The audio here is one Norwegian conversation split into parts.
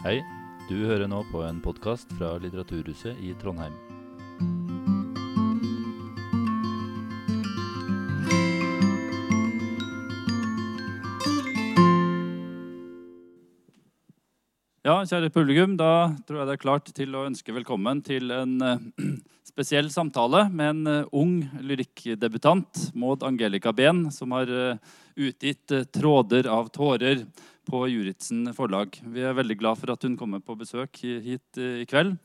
Hei, du hører nå på en podkast fra Litteraturhuset i Trondheim. Ja, kjære publikum, da tror jeg det er klart til å ønske velkommen til en eh, spesiell samtale med en eh, ung lyrikkdebutant, Maud Angelica Behn, som har eh, utgitt 'Tråder av tårer' på Juritzen forlag. Vi er veldig glad for at hun kommer på besøk hit eh, i kveld.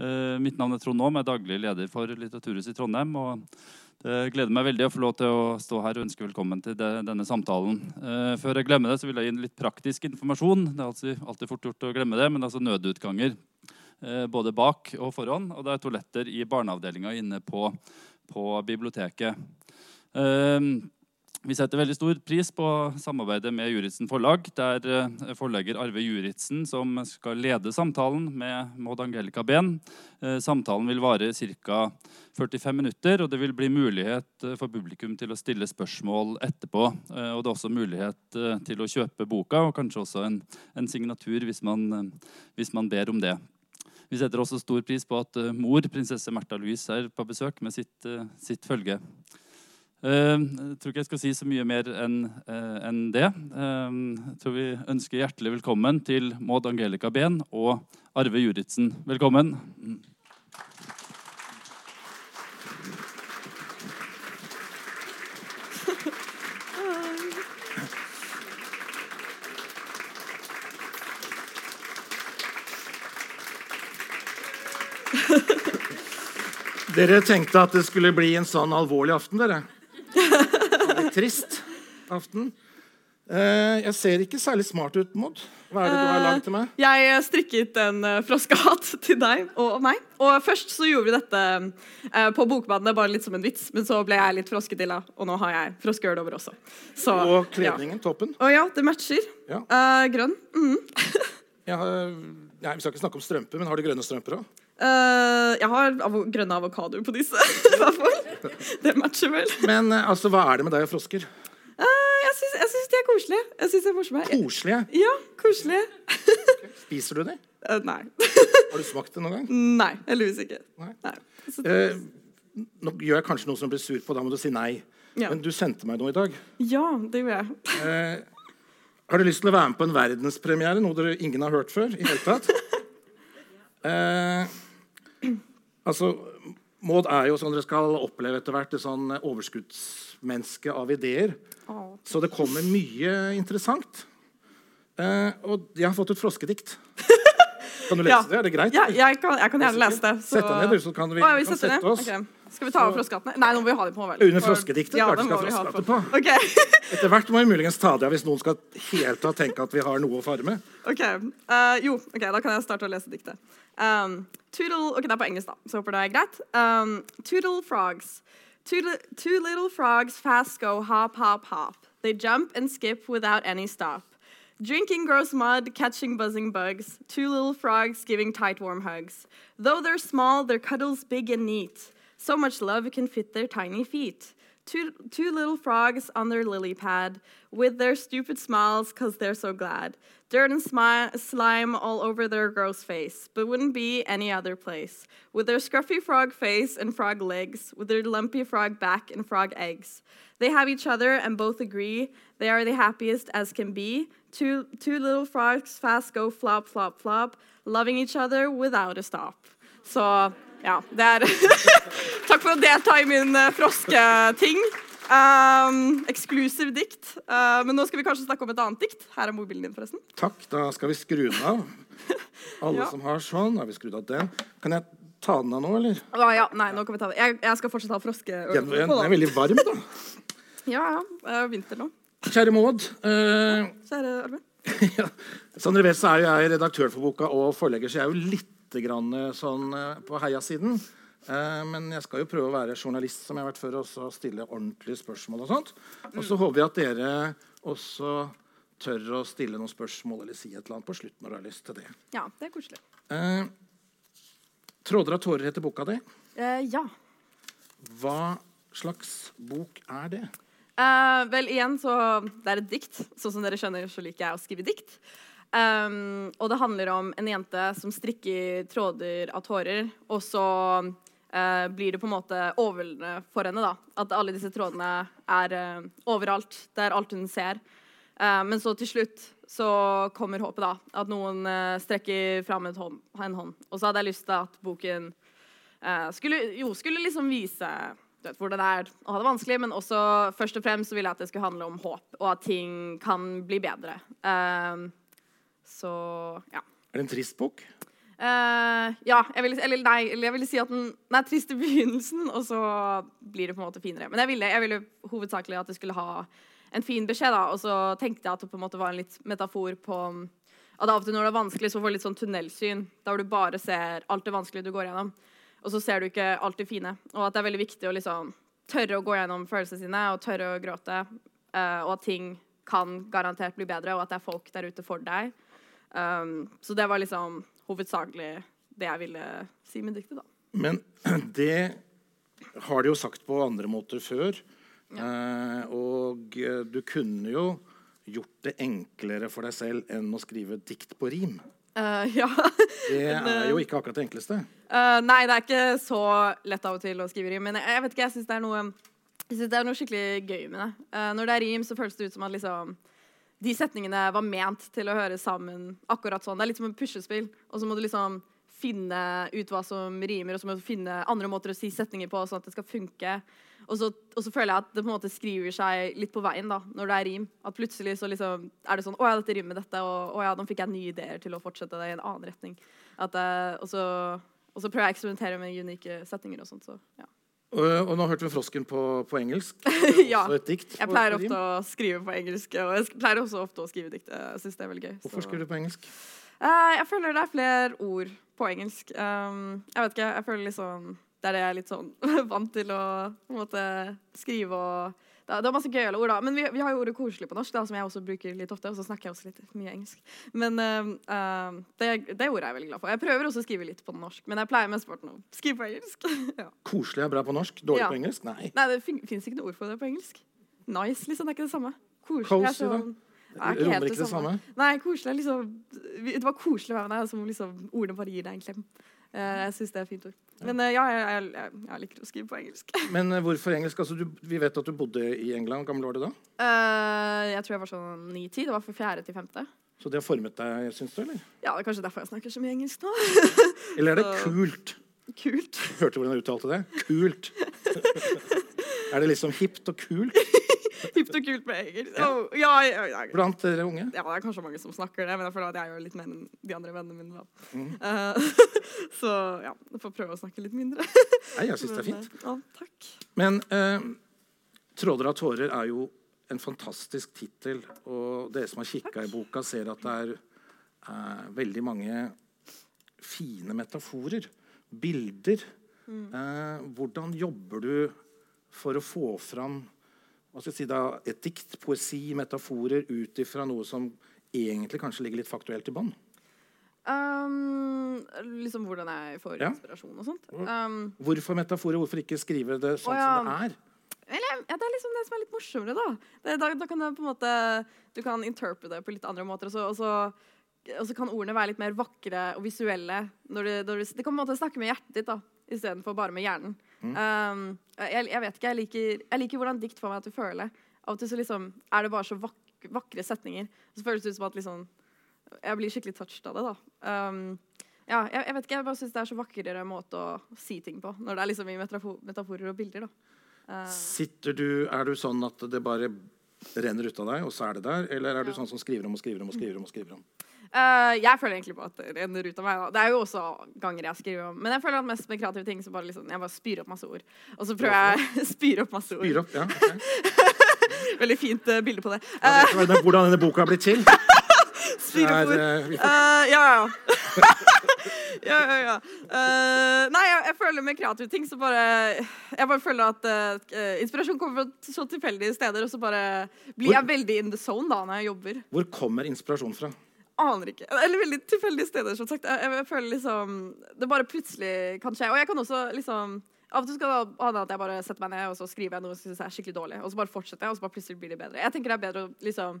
Eh, mitt navn er Trond Aam, er daglig leder for Litteraturhuset i Trondheim. og det gleder meg veldig å få lov til å stå her og ønske velkommen til det, denne samtalen. Eh, før jeg glemmer det, så vil jeg gi litt praktisk informasjon. Det er alltid, alltid fort gjort å glemme det, men altså nødutganger både bak og foran. Og det er toaletter i barneavdelinga inne på, på biblioteket. Eh, vi setter veldig stor pris på samarbeidet med Juritzen forlag. Det er eh, forlegger Arve Juritzen som skal lede samtalen med Maud Angelica Behn. Eh, Samtalen vil vare ca. 45 minutter, og det vil bli mulighet eh, for publikum til å stille spørsmål etterpå. Og det er også mulighet til å kjøpe boka, og kanskje også en, en signatur hvis man, hvis man ber om det. Vi setter også stor pris på at mor, prinsesse Märtha Louise, er på besøk med sitt, sitt følge. Eh, Jeg tror ikke jeg skal si så mye mer enn eh, det. Eh, Jeg tror vi ønsker hjertelig velkommen til Maud Angelica Behn og Arve Juritzen. Velkommen. Dere tenkte at det skulle bli en sånn alvorlig aften, dere. Trist aften. Eh, jeg ser ikke særlig smart ut, Maud. Hva er det du har lagd til meg? Jeg eh, strikket en uh, froskehatt til deg og meg. Og først så gjorde vi dette eh, på bokbadene bare litt som en vits, men så ble jeg litt froskedilla, og nå har jeg froskeøl over også. Så, Og kledningen, toppen. Å ja, det matcher. Ja. Uh, grønn. Mm. Jeg har, nei, vi skal ikke snakke om strømper, men har du grønne strømper òg? Eh, jeg har av grønne avokadoer på disse, i hvert fall. Det matcher vel. Men uh, altså, hva er det med deg og frosker? Uh, jeg syns de er koselige. Jeg synes de er morsomme. Koselige. Ja, koselige. Spiser du dem? Nei. Har du smakt det noen gang? nei, heldigvis ikke. Nei. Nei. Nå gjør jeg kanskje noe som blir sur på, da må du si nei. Ja. Men du sendte meg noe i dag. ja, det gjorde jeg. Har du lyst til å være med på en verdenspremiere? Noe dere ingen har hørt før? i hele tatt? Altså, Maud er jo sånn dere skal oppleve etter hvert, et sånn overskuddsmenneske av ideer. Oh, Så det kommer mye interessant. Eh, og jeg har fått et froskedikt. Kan du lese Ja. det? Er det greit? Ja, jeg kan, jeg kan gjerne lese det. så- Sett deg ned, du, så kan vi, oh, vi kan sette ned? oss. Ok. Skal vi ta av froskattene? Nei, nå må vi ha dem på. vel? Under froskediktet, Ja, klart skal ha på. Okay. Etter hvert må vi muligens ta det av hvis noen skal helt ta tenke at vi har noe å fare med. ok. uh, jo, ok, da kan jeg starte å lese diktet. Um, toodle, ok, Det er på engelsk, da, så håper det er greit. Um, toodle frogs. Toodle, two little frogs fast go hop, hop, hop. They jump and skip without any stop. Drinking gross mud, catching buzzing bugs. Two little frogs giving tight, warm hugs. Though they're small, their cuddles big and neat. So much love can fit their tiny feet. Two, two little frogs on their lily pad with their stupid smiles because they're so glad. Dirt and smi- slime all over their gross face, but wouldn't be any other place. With their scruffy frog face and frog legs, with their lumpy frog back and frog eggs. They have each other and both agree they are the happiest as can be. Two, two little frogs fast go flop, flop, flop, loving each other without a stop. Så ja, det er Takk for å delta i min eh, frosketing. Um, eksklusiv dikt. Uh, men nå skal vi kanskje snakke om et annet dikt. Her er mobilen din, forresten. Takk, da skal vi skru den av. Alle Ja. som har sånn, har vi skrudd av den. Kan jeg ta den av nå, eller? Å, ja, nei, nå kan vi ta den. Jeg, jeg skal fortsatt ha froske. Den, den er veldig varm, da. Ja, ja. Det er vinter nå. Kjære Maud. Uh, Kjære Arve. ja. Som dere vet, så er jeg redaktør for boka og forlegger, så jeg er jo litt grann eh, sånn eh, på heiasiden. Eh, men jeg skal jo prøve å være journalist som jeg har vært før, og så stille ordentlige spørsmål. Og sånt. Og så håper jeg at dere også tør å stille noen spørsmål eller si et eller annet på slutten når dere har lyst til det. Ja, det er koselig. Eh, 'Tråder av tårer' heter boka di. Eh, ja. Hva slags bok er det? Eh, vel, igjen så Det er et dikt. Sånn som dere skjønner, så liker jeg å skrive dikt. Um, og det handler om en jente som strikker tråder av tårer, og så uh, blir det på en måte overveldende for henne. da, At alle disse trådene er uh, overalt. Det er alt hun ser. Uh, men så til slutt så kommer håpet, da. At noen eh, strekker fram en hånd, en hånd. Og så hadde jeg lyst til at boken skulle, jo, skulle liksom vise du vet, hvordan det er å ha det vanskelig, men også først og fremst så ville jeg at det skulle handle om håp, og at ting kan bli bedre. Eh, så ja. Er det en trist bok? Uh, ja, jeg vil, eller nei, jeg ville si at den, den er trist i begynnelsen, og så blir det på en måte finere. Men jeg ville, jeg ville hovedsakelig at det skulle ha en fin beskjed, da. Og så tenkte jeg at det på en måte var en litt metafor på at av og til når det er vanskelig, så får du litt sånn tunnelsyn. Hvor du bare ser alt det vanskelige du går gjennom. Og så ser du ikke alt det fine. Og at det er veldig viktig å liksom tørre å gå gjennom følelsene sine og tørre å gråte. Uh, og at ting kan garantert bli bedre, og at det er folk der ute for deg. Um, så det var liksom hovedsakelig det jeg ville si med diktet, da. Men det har de jo sagt på andre måter før. Eh, og eh, du kunne jo gjort det enklere for deg selv enn å skrive dikt på rim. Uh, ja. Det er jo ikke akkurat det enkleste. Uh, nei, det er ikke så lett av og til å skrive rim. Men jeg, jeg vet ikke, jeg syns det er det er noe skikkelig gøy med det. Uh, når det er rim, så føles det ut som at liksom de setningene var ment til å høre sammen akkurat sånn. Det er litt som et puslespill. Og så må du liksom finne ut hva som rimer, og så må du finne andre måter å si setninger på, sånn at det skal funke. Og så, og så føler jeg at det på en måte skriver seg litt på veien da, når det er rim. At plutselig så liksom er det sånn Å ja, dette rimer med dette, og å ja, nå fikk jeg nye ideer til å fortsette det i en annen retning. At, eh, og, så, og så prøver jeg å eksperimentere med unike setninger og sånt. Så, ja. Og, nå hørte vi frosken på, på engelsk. Ja. Jeg pleier ofte å skrive på engelsk, og jeg pleier også ofte å skrive dikt. Jeg synes det er veldig gøy. Hvorfor så- skriver du på engelsk? Uh, jeg føler det er flere ord på engelsk. Um, jeg vet ikke, jeg føler liksom Det er det jeg er litt sånn vant til å måte skrive og det er, masse gøyale ord, da. Men vi, vi har jo ordet 'koselig' på norsk, da, som jeg også bruker litt ofte. Og så snakker jeg også litt mye engelsk. Men um, det, det ordet er jeg veldig glad for. Jeg prøver også å skrive litt på norsk, men jeg pleier mesteparten å skrive på engelsk. ja. Koselig er bra på norsk, dårlig Ja. på engelsk? Nei. Nei, det fin fins ikke noe ord for det på engelsk. Nice, liksom. Det er ikke det samme. Koselig er sånn det er ikke helt det samme? Nei, koselig er liksom Det var koselig å være med deg, som liksom ordene bare gir deg en klem. Uh, jeg syns det er fint ord. Men eh, ja, jeg, jeg, jeg, jeg liker å skrive på engelsk. Men eh, hvorfor engelsk? Altså, du, vi vet at du bodde i England. Hvor gammel var du da? Uh, jeg tror jeg var sånn ni-ti. Det var fra fjerde til femte. Så det har formet deg, syns du? eller? Ja, det er kanskje derfor jeg snakker så mye engelsk nå. Eller er det Så- kult? Kult. Hørte du hvordan jeg uttalte det? Kult. er det liksom hipt og kult Hipt og kult med engelsk. Oh, ja, ja, ja. blant dere unge? Ja, det er kanskje mange som snakker det, men jeg føler at jeg gjør litt mer enn de andre vennene mine. da. Mm. Uh, så ja, jeg får prøve å snakke litt mindre. Nei, jeg syns det er fint. eh, Ja, takk. Men uh, 'Tråder av tårer' er jo en fantastisk tittel. Og dere som har kikka i boka, ser at det er uh, veldig mange fine metaforer. Bilder. Eh, hvordan jobber du for å få fram si da, et dikt, poesi, metaforer ut ifra noe som egentlig kanskje ligger litt faktuelt i bånn? Um, liksom hvordan jeg får Ja. inspirasjon og sånt. Um, Hvorfor metaforer? Hvorfor ikke skrive det sånn ja. som det er? eller ja, det er liksom det som er litt morsommere, da. Det, da, da kan du på en måte Du kan interprete det på litt andre måter. Og så, og så, og så kan ordene være litt mer vakre og visuelle. Når du, når du, det kan på en måte snakke med hjertet ditt da, istedenfor bare med hjernen. Um, jeg, jeg vet ikke, jeg liker, jeg liker hvordan dikt får meg til å føle. Av og til så liksom er det bare så vak vakre setninger. Så føles det ut som at liksom Jeg blir skikkelig touched av det, da. Um, ja, jeg, jeg vet ikke, jeg bare syns det er så vakrere måte å si ting på. Når det er liksom i metafor metaforer og bilder, da. Uh, Sitter du, Er du sånn at det bare renner ut av deg, og så er det der? Eller er du Ja. sånn som skriver om og skriver om og skriver om? og skriver om? Uh, jeg føler egentlig på at det renner ut av meg. Da. Det er jo også ganger jeg skriver om Men jeg føler at mest med kreative ting så bare liksom, jeg bare spyr opp masse ord. Og så prøver jeg spyr opp masse ord. Spyr opp, ja. okay. Veldig fint uh, bilde på det. Da vet du hvordan denne boka har blitt til. Ord. er, eh, Eh, ja, ja. ja, ja, ja. Uh, nei, jeg, jeg føler med kreative ting så bare Jeg bare føler at uh, inspirasjon kommer fra så tilfeldige steder, og så bare blir jeg veldig in the zone da når jeg jobber. hvor kommer inspirasjon fra? Aner ikke. Eller veldig tilfeldige steder, som sagt. Jeg, jeg, føler liksom Det bare plutselig kan skje. Og jeg kan også liksom Av og til skal det hende at jeg bare setter meg ned og så skriver jeg noe som synes jeg er skikkelig dårlig, og så bare fortsetter jeg, og så bare plutselig blir det bedre. Jeg tenker det er bedre å liksom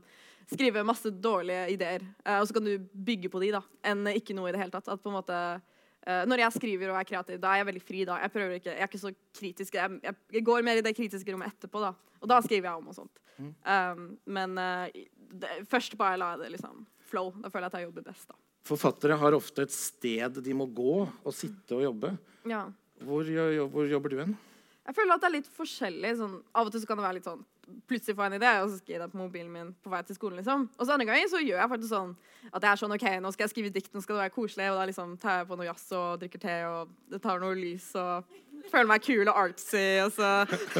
skrive masse dårlige ideer, eh, og så kan du bygge på de, da, enn ikke noe i det hele tatt. At på en måte eh, Når jeg skriver og er kreativ, da er jeg veldig fri. da. Jeg prøver ikke, jeg er ikke så kritisk. Jeg, jeg, jeg går mer i det kritiske rommet etterpå, da. Og da skriver jeg om og sånt. Um, men eh, det, først bare la jeg det liksom flow. Da føler jeg at jeg jobber best, da. Forfattere har ofte et sted de må gå og sitte og jobbe. Ja. Hvor, hvor jobber du hen? Jeg føler at det er litt forskjellig. Sånn, av og til så kan det være litt sånn Plutselig får jeg en idé, og så skriver jeg det på mobilen min på vei til skolen. liksom. Og så andre ganger så gjør jeg faktisk sånn at jeg er sånn OK, nå skal jeg skrive dikt, nå skal det være koselig, og da liksom tar jeg på noe jazz og drikker te og tar noe lys og føler meg kul og artsy, og så,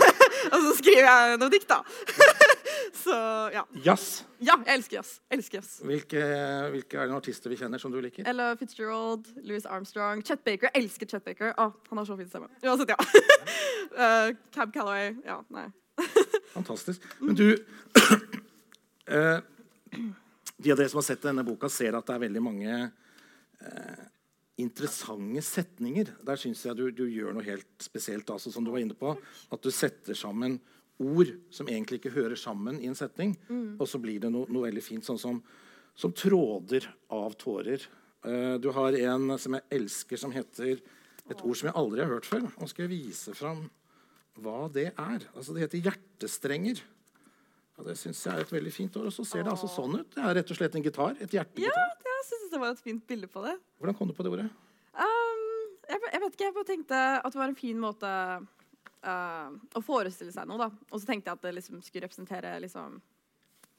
og så skriver jeg noe dikt, da. så ja. Jazz. Ja, jeg elsker jazz. Elsker jazz. Hvilke, hvilke er det artister vi kjenner som du liker? Ella Fitzgerald, Louis Armstrong, Chet Baker. Jeg elsker Chet Baker. Å, han har så fin stemme. Uansett, ja. uh, Cab Calloway. Ja, nei. Fantastisk. Men du eh, De av dere som har sett denne boka, ser at det er veldig mange eh, interessante setninger. Der syns jeg du, du gjør noe helt spesielt. Altså, som du var inne på, At du setter sammen ord som egentlig ikke hører sammen i en setning. Og så blir det noe, noe veldig fint, sånn som, som tråder av tårer. Eh, du har en som jeg elsker, som heter et ord som jeg aldri har hørt før. Nå skal jeg vise fram hva det er. Altså, det heter hjertestrenger. Ja, det syns jeg er et veldig fint ord. Og så ser det altså sånn ut. Det er rett og slett en gitar. Et Ja, hjertegitar. det- jeg synes det var et fint bilde på det. Hvordan kom du på det ordet? Um, jeg, jeg vet ikke, jeg bare tenkte at det var en fin måte uh, å forestille seg noe, da. Og så tenkte jeg at det liksom skulle representere liksom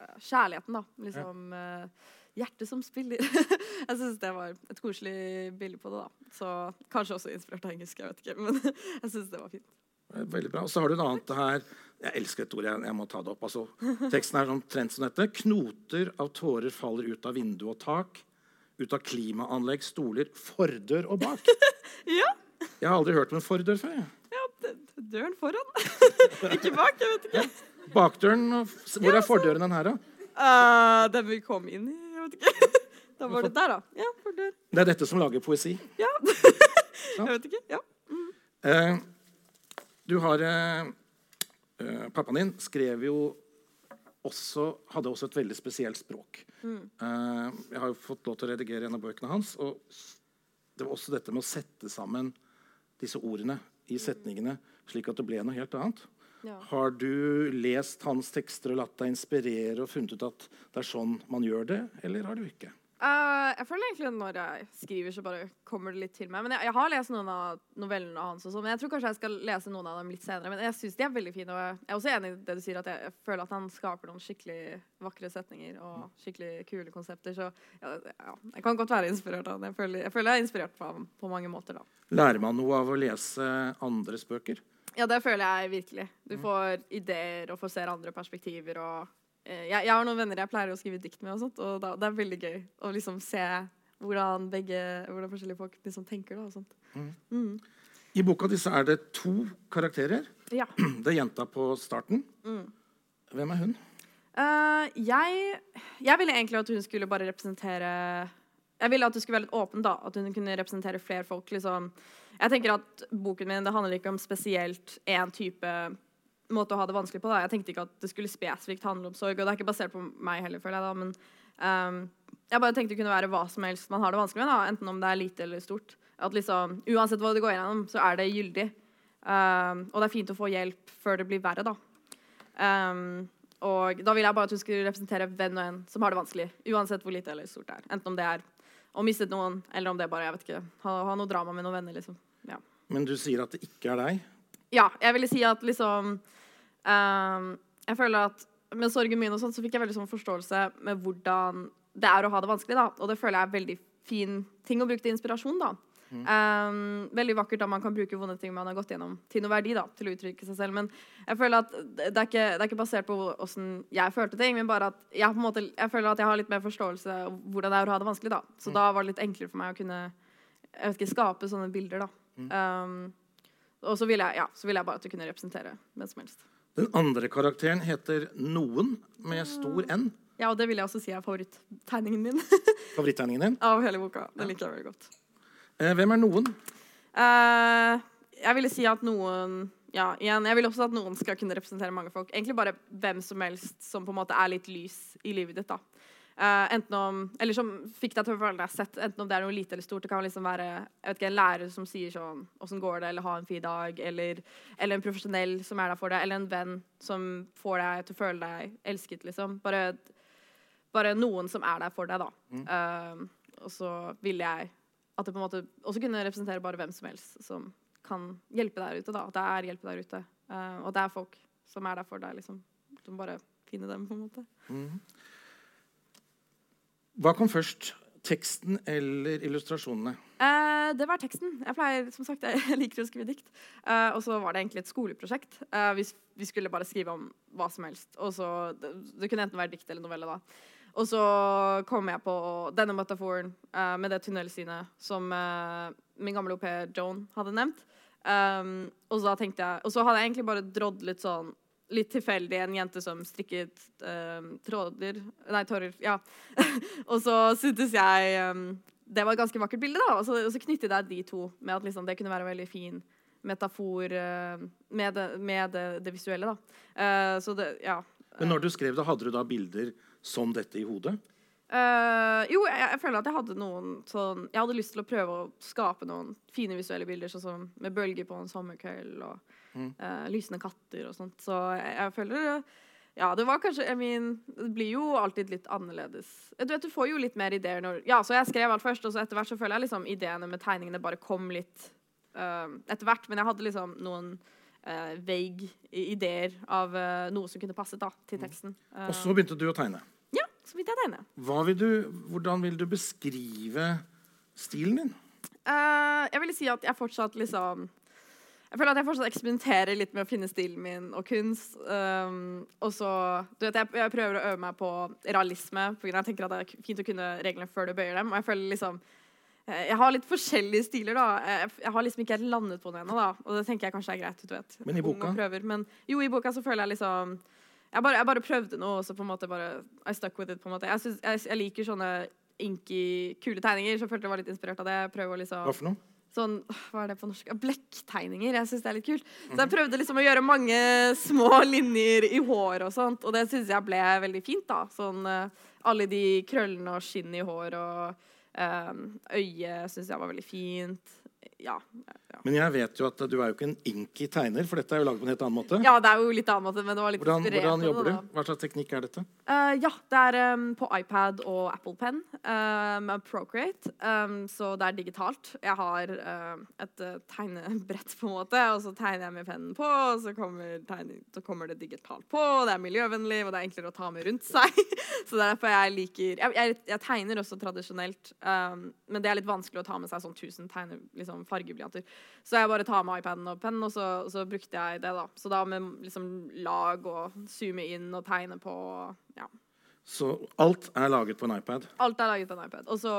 uh, kjærligheten, da. Liksom uh, hjertet som spiller. jeg syns det var et koselig bilde på det, da. Så kanskje også inspirert av engelsk, jeg vet ikke. Men jeg syns det var fint. Veldig bra. Og så har du et annet her. Jeg elsker et ord. Jeg, jeg må ta det opp. Altså, teksten er omtrent som dette. Knoter av tårer faller ut av vindu og tak. Ut av klimaanlegg, stoler, fordør og bak. Ja, Jeg har aldri hørt om en fordør før. jeg. ja døren foran. ikke bak, jeg vet ikke. Bakdøren og f- Hvor er fordøren den her, da? Uh, den vi kom inn i, jeg vet ikke. da var det der, da. Ja, fordør. Det er dette som lager poesi. Ja. jeg vet ikke. Ja. Eh, du har eh, eh, Pappaen din skrev jo også Hadde også et veldig spesielt språk. Eh, jeg har jo fått lov til å redigere en av bøkene hans. Og det var også dette med å sette sammen disse ordene i setningene slik at det ble noe helt annet. Ja. Har du lest hans tekster og latt deg inspirere og funnet ut at det er sånn man gjør det, eller har du ikke? Eh, jeg føler egentlig at når jeg skriver, så bare kommer det litt til meg. Men jeg, jeg har lest noen av novellene hans, og sånn, men jeg tror kanskje jeg skal lese noen av dem litt senere. Men jeg syns de er veldig fine, og jeg er også enig i det du sier, at jeg, jeg føler at han skaper noen skikkelig vakre setninger og skikkelig kule konsepter. Så ja, ja, jeg kan godt være inspirert av ham. Jeg føler jeg, føler jeg er inspirert av ham på mange måter, da. Lærer man noe av å lese andres bøker? Ja, det føler jeg virkelig. Du får ideer og får se andre perspektiver. og jeg, jeg har noen venner jeg pleier å skrive dikt med, og sånt, og da, det er veldig gøy å liksom se hvordan begge, hvordan forskjellige folk liksom tenker. Da, og sånt. Mm. I boka di er det to karakterer. Ja. Det er jenta på starten. Hvem er hun? Uh, jeg, jeg ville egentlig at hun skulle bare representere Jeg ville at det skulle være litt åpen, da. At hun kunne representere flere folk. liksom. Jeg tenker at Boken min det handler ikke om spesielt én type måte å ha det vanskelig på. da. Jeg tenkte ikke at det skulle spesifikt handle om sorg, og det er ikke basert på meg heller, føler jeg. da, men um, jeg bare tenkte det kunne være hva som helst man har det vanskelig med, da, enten om det er lite eller stort. At liksom, Uansett hva det går gjennom, så er det gyldig. Um, og det er fint å få hjelp før det blir verre, da. Um, og da vil jeg bare at hun skulle representere venn og en som har det vanskelig. Uansett hvor lite eller stort det er. Enten om det er å miste noen, eller om det bare jeg vet ikke, ha, ha noe drama med noen venner. liksom. Ja. Men du sier at det ikke er deg. Ja, jeg ville si at liksom ehm, Jeg føler at med sorgen min og sånt, så fikk jeg veldig sånn forståelse med hvordan det er å ha det vanskelig. da. Og det føler jeg er veldig fin ting å bruke til inspirasjon. da. Ehm, veldig vakkert da man kan bruke vonde ting man har gått gjennom, til noe verdi. da, til å uttrykke seg selv. Men jeg føler at det er ikke, det er ikke basert på åssen jeg følte ting, men bare at jeg på en måte, jeg føler at jeg har litt mer forståelse av hvordan det er å ha det vanskelig. da. Så da var det litt enklere for meg å kunne jeg vet ikke, skape sånne bilder. da. Ehm, og så ville jeg, ja, så ville jeg bare at du kunne representere hvem som helst. Den andre karakteren heter Noen med stor N. Ja, og det vil jeg også si er favorittegningen min Favorittegningen din. av hele boka. Den liker jeg veldig godt. Eh, hvem er Noen? Eh, jeg ville si at noen ja, igjen, jeg vil også at noen skal kunne representere mange folk. Egentlig bare hvem som helst som på en måte er litt lys i livet ditt. da. Eh, enten om, eller som fikk deg til å føle deg sett, enten om det er noe lite eller stort. Det kan liksom være ikke, en lærer som sier sånn 'Åssen går det?' eller 'Ha en fin dag', eller, eller en profesjonell som er der for deg, eller en venn som får deg til å føle deg elsket, liksom. Bare, bare noen som er der for deg, da. Eh, og så vil jeg at det på en måte også kunne representere bare hvem som helst som kan hjelpe der ute. da, At det er hjelp der ute. Uh, og det er folk som er der for deg. liksom. Du må bare finne dem, på en måte. Hva kom først? Teksten eller illustrasjonene? Eh, det var teksten. Jeg pleier, som sagt, jeg liker å skrive dikt. Eh, og så var det egentlig et skoleprosjekt. Eh, vi, vi skulle bare skrive om hva som helst. Og så, det, det kunne enten være dikt eller novelle. da. Og så kom jeg på denne metaforen eh, med det tunnelsynet som eh, min gamle pair Joan hadde nevnt. Um, og så jeg Og så hadde jeg egentlig bare drådd litt sånn litt tilfeldig en jente som strikket um, tråder Nei, tårer. Ja. og så syntes jeg um, det var et ganske vakkert bilde, da. Og så, og så knyttet jeg de to med at liksom, det kunne være en veldig fin metafor uh, med, det, med det, det visuelle, da. Uh, så det, ja. Men når du skrev det, hadde du da bilder som dette i hodet? Uh, jo, jeg, jeg føler at jeg hadde noen sånn Jeg hadde lyst til å prøve å skape noen fine visuelle bilder, sånn som med bølger på en sommerkveld og eh, lysende katter og sånt. Så jeg, jeg føler Ja, det var kanskje I mean, det blir jo alltid litt annerledes. Du vet, du får jo litt mer ideer når Ja, så jeg skrev alt først, og så etter hvert så føler jeg liksom ideene med tegningene bare kom litt uh, etter hvert. Men jeg hadde liksom noen uh, vague ideer av uh, noe som kunne passet da, til teksten. Uh, Og så begynte du å tegne. ja, så begynte jeg å tegne. Vil du, hvordan vil du beskrive stilen din? Jeg vil si at jeg fortsatt liksom Jeg føler at jeg fortsatt eksperimenterer litt med å finne stilen min og kunst. Um, og så Du vet, jeg, jeg prøver å øve meg på realisme, for jeg tenker at det er fint å kunne reglene før du bøyer dem. Og jeg føler liksom eh, Jeg har litt forskjellige stiler, da. Jeg, jeg har liksom ikke helt landet på noe ennå, da. Og det tenker jeg kanskje er greit. du vet. Men i boka? prøver. Men jo, i boka så føler jeg liksom jeg bare, jeg bare prøvde noe, og så på en måte bare I stuck with it. på en måte. Jeg, synes, jeg, jeg liker sånne inky, kule tegninger, så jeg følte jeg var litt inspirert av det. Prøve å liksom Hva for noe? Sånn Hva er det på norsk? Blekktegninger. Jeg syns det er litt kult. Så jeg prøvde liksom å gjøre mange små linjer i hår og sånt, og det syns jeg ble veldig fint, da. Sånn eh, alle de krøllene og skinn i hår og eh, øyet syns jeg var veldig fint. Ja. Ja. Men jeg vet jo at du er jo ikke en inky tegner, for dette er jo laget på en helt annen måte. ja, det er jo litt annen måte, men det var litt Hvordan, hvordan det, jobber du? Hva slags teknikk er dette? Uh, ja, det er um, på iPad og Apple Pen eh, med Procreate. Um, så det er digitalt. Jeg har uh, et eh, tegnebrett, på en måte, og så tegner jeg med pennen på, og så kommer, tegning, så kommer det digitalt på. og Det er miljøvennlig, og det er enklere å ta med rundt seg. så det er derfor jeg liker Jeg, jeg, jeg tegner også tradisjonelt, um, men det er litt vanskelig å ta med seg sånn 1000 tegner. liksom, fargeblyanter. Så jeg bare tar med iPaden og pennen, og så, og så brukte jeg det, da. Så da med liksom lag og zoome inn og tegne på. ja. Så alt er laget på en iPad. Alt er laget på en iPad. Og så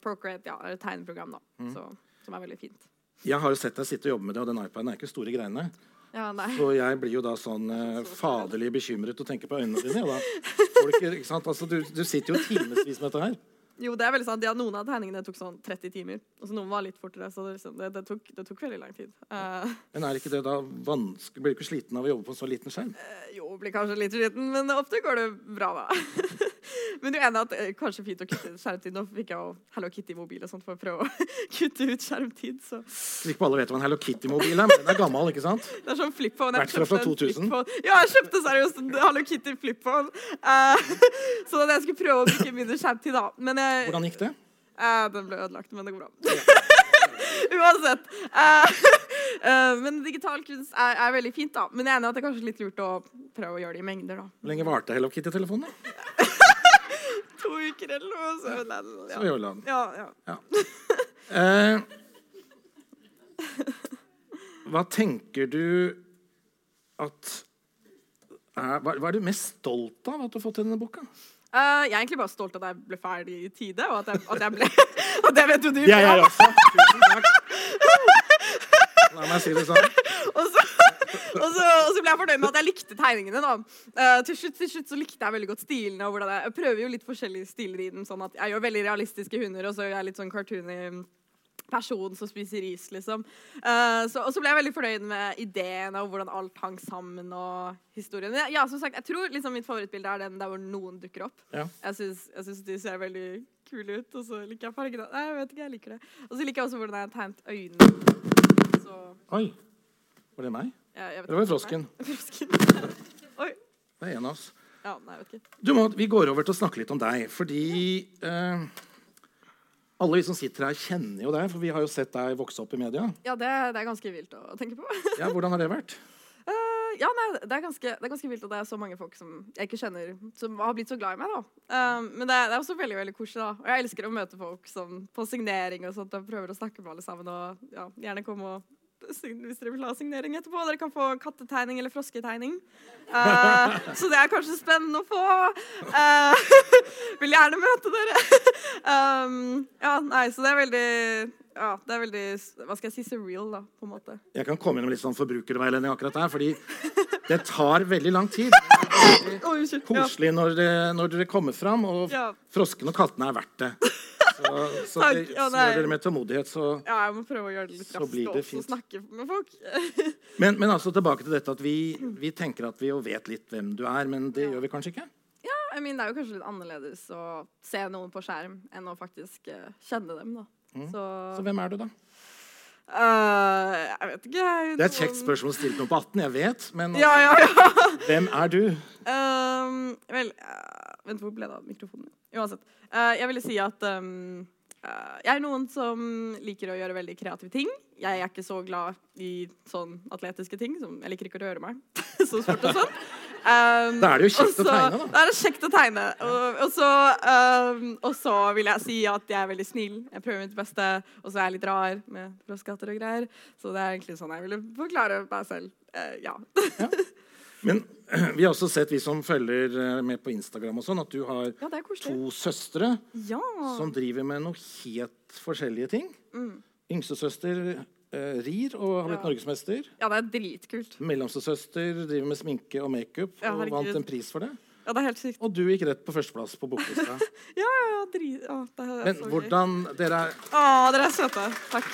Procreate, ja, er et tegneprogram, da. Mm. Så, som er veldig fint. Jeg har jo sett deg sitte og jobbe med det, og den iPaden er ikke store greiene. Ja. Så jeg blir jo da sånn eh, faderlig bekymret og tenker på øynene dine. Og da Folk? Altså, du, du sitter jo timevis med dette her. Jo, det er veldig sant. Ja, noen av tegningene tok sånn 30 timer. Og så noen var litt fortere. Så det, liksom, det, det, tok, det tok veldig lang tid. Uh, Men er ikke det da vanskelig Blir du ikke sliten av å jobbe på en så liten skjerm? jo, blir kanskje litt sliten, men ofte går det bra, da. men du er enig at uh, kanskje fint å kutte skjermtid. Nå fikk jeg jo Hello Kitty-mobil og sånt for å prøve å kutte ut skjermtid. Så Så ikke alle vet hva en Hello Kitty-mobil er, men den er gammel, ikke sant? det er sånn flip-phone. Jeg fra 2000. Ja, jeg kjøpte seriøst en Hello Kitty flip-phone. Uh, så jeg skulle prøve å bruke mindre skjermtid, da. Men jeg, Hvordan gikk det? Uh, den ble ødelagt, men det går bra. Uansett. Uh, eh, men digital kunst er, er veldig fint, da. Men jeg er enig at det er kanskje litt lurt å prøve å gjøre det i mengder, da. Hvor lenge varte Hello Kitty-telefonen? da? To uker eller noe. Så, ødela den, Så ja. gjør den. Ja, ja. Eh, hva tenker du at er, hva, hva er du mest stolt av at du har fått til denne boka? Eh, jeg er egentlig bare stolt av at jeg ble ferdig i tide, og at jeg, at jeg ble Og det vet jo du. Er jeg også. Tusen takk. La meg si det sånn. Og så, og, så, og så ble jeg fornøyd med at jeg likte tegningene. da. Uh, til, slutt, til slutt så likte jeg veldig godt stilene. og hvordan jeg, jeg prøver jo litt forskjellige stiler i den. sånn at Jeg gjør veldig realistiske hunder, og så gjør jeg litt sånn cartoony person som spiser ris, liksom. Uh, så, og så ble jeg veldig fornøyd med ideen og hvordan alt hang sammen og historien. Ja, ja, som sagt, jeg tror liksom mitt favorittbilde er den der hvor noen dukker opp. Ja. Jeg syns, de ser veldig kule ut, og så liker jeg fargene. Nei, jeg vet ikke, jeg liker det. Og så liker jeg også hvordan jeg har tegnet øynene. Så Oi. Var det meg? Ja, jeg vet Det var frosken. Frosken. Oi. Det er en av oss. Ja, nei, jeg vet ikke. Du må, vi går over til å snakke litt om deg, fordi eh, alle vi som sitter her, kjenner jo deg, for vi har jo sett deg vokse opp i media. Ja, det, det er ganske vilt å tenke på. Ja, Hvordan har det vært? Uh, ja, nei, det er, ganske, det er ganske vilt at det er så mange folk som jeg ikke kjenner, som har blitt så glad i meg. da. Eh, men det det er også veldig veldig koselig. da. Og jeg elsker å møte folk som på signering og sånt, og prøver å snakke med alle sammen. og ja, Gjerne komme og hvis dere vil ha signering etterpå. Dere kan få kattetegning eller frosketegning. Uh, så det er kanskje spennende å få. Uh, vil gjerne møte dere. um, ja, nei, så det er veldig ja, det er veldig Hva skal jeg si? Surreal, da, på en måte. Jeg kan komme med litt sånn forbrukerveiledning akkurat der, fordi det tar veldig lang tid. Det er Koselig når, det- når dere kommer fram, og frosken og kattene er verdt det. Så, så Takk. det, Ja, smør er... med tålmodighet, så Ja, jeg må prøve å gjøre det litt Så raskt og det fint. snakke med folk. men, men altså tilbake til dette at vi, vi tenker at vi jo vet litt hvem du er, men det Ja. gjør vi kanskje ikke? ja, I mean, det er jo kanskje litt annerledes å se noen på skjerm enn å faktisk uh, kjenne dem, da. Mm. Så, Så hvem er du, da? Uh, Jeg vet ikke. jeg- Det er et kjekt spørsmål stilt noen på 18, jeg vet, men Ja, ja, ja. hvem er du? Um, vel uh, Vent, hvor ble det av mikrofonen? Uansett. Uh, jeg ville si at um, uh, jeg er noen som liker å gjøre veldig kreative ting. Jeg er ikke så glad i sånn atletiske ting. Som, jeg liker ikke å røre meg. så sport og sånn. Um, Da er det jo kjekt også, å tegne, da. Da er det kjekt å tegne. Og, og, så, um, og så vil jeg si at jeg er veldig snill. Jeg prøver mitt beste. Og så er jeg litt rar med froskehatter og greier. Så det er egentlig sånn jeg ville forklare meg selv. Ja, ja. Men vi har også sett, vi som følger eh, med på Instagram, og sånn, at du har ja, to søstre Ja. som driver med noe helt forskjellige ting. Mm. Yngstesøster eh, rir og har blitt Ja. norgesmester. Ja, det er dritkult. Mellomstesøster driver med sminke og makeup og vant en pris for det. Ja, det er helt sykt. Og du gikk rett på førsteplass på boklista. Ja, ja, ja, drit... Å, det er Men så gøy. hvordan dere er, Å, dere er søte. Takk.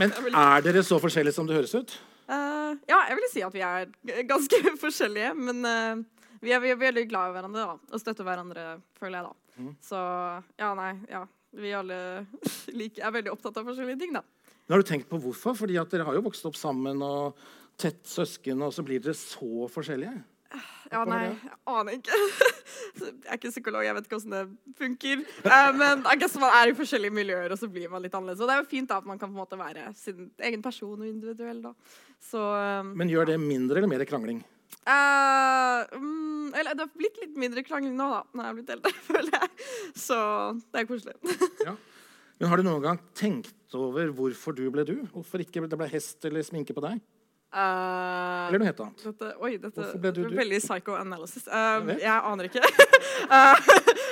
Men er dere så forskjellige som det høres ut? Eh, ja, jeg vil si at vi er ganske forskjellige, men uh, vi, er, vi er veldig glad i hverandre da, og støtter hverandre, føler jeg da. Mm. Så ja, nei, ja. Vi alle like, er veldig opptatt av forskjellige ting, da. Men har du tenkt på hvorfor? Fordi at dere har jo vokst opp sammen og tett søsken, og så blir dere så forskjellige. Ja, nei, jeg aner ikke. Jeg er ikke psykolog, jeg vet ikke hvordan det funker. Eh, men I guess man er i forskjellige miljøer, og så blir man litt annerledes. Og det er jo fint da, at man kan på en måte være sin egen person og individuell. da. Så eh, Men gjør det mindre eller mer krangling? Uh, mm, Eller det har blitt litt mindre krangling nå, da, når jeg har blitt eldre, føler jeg. Så det er koselig. Ja. Men har du noen gang tenkt over hvorfor du ble du? Hvorfor ikke det ble hest eller sminke på deg? Eller noe helt annet? Dette, oi, dette ble du du? veldig psychoanalysis. Um, Jeg jeg aner ikke.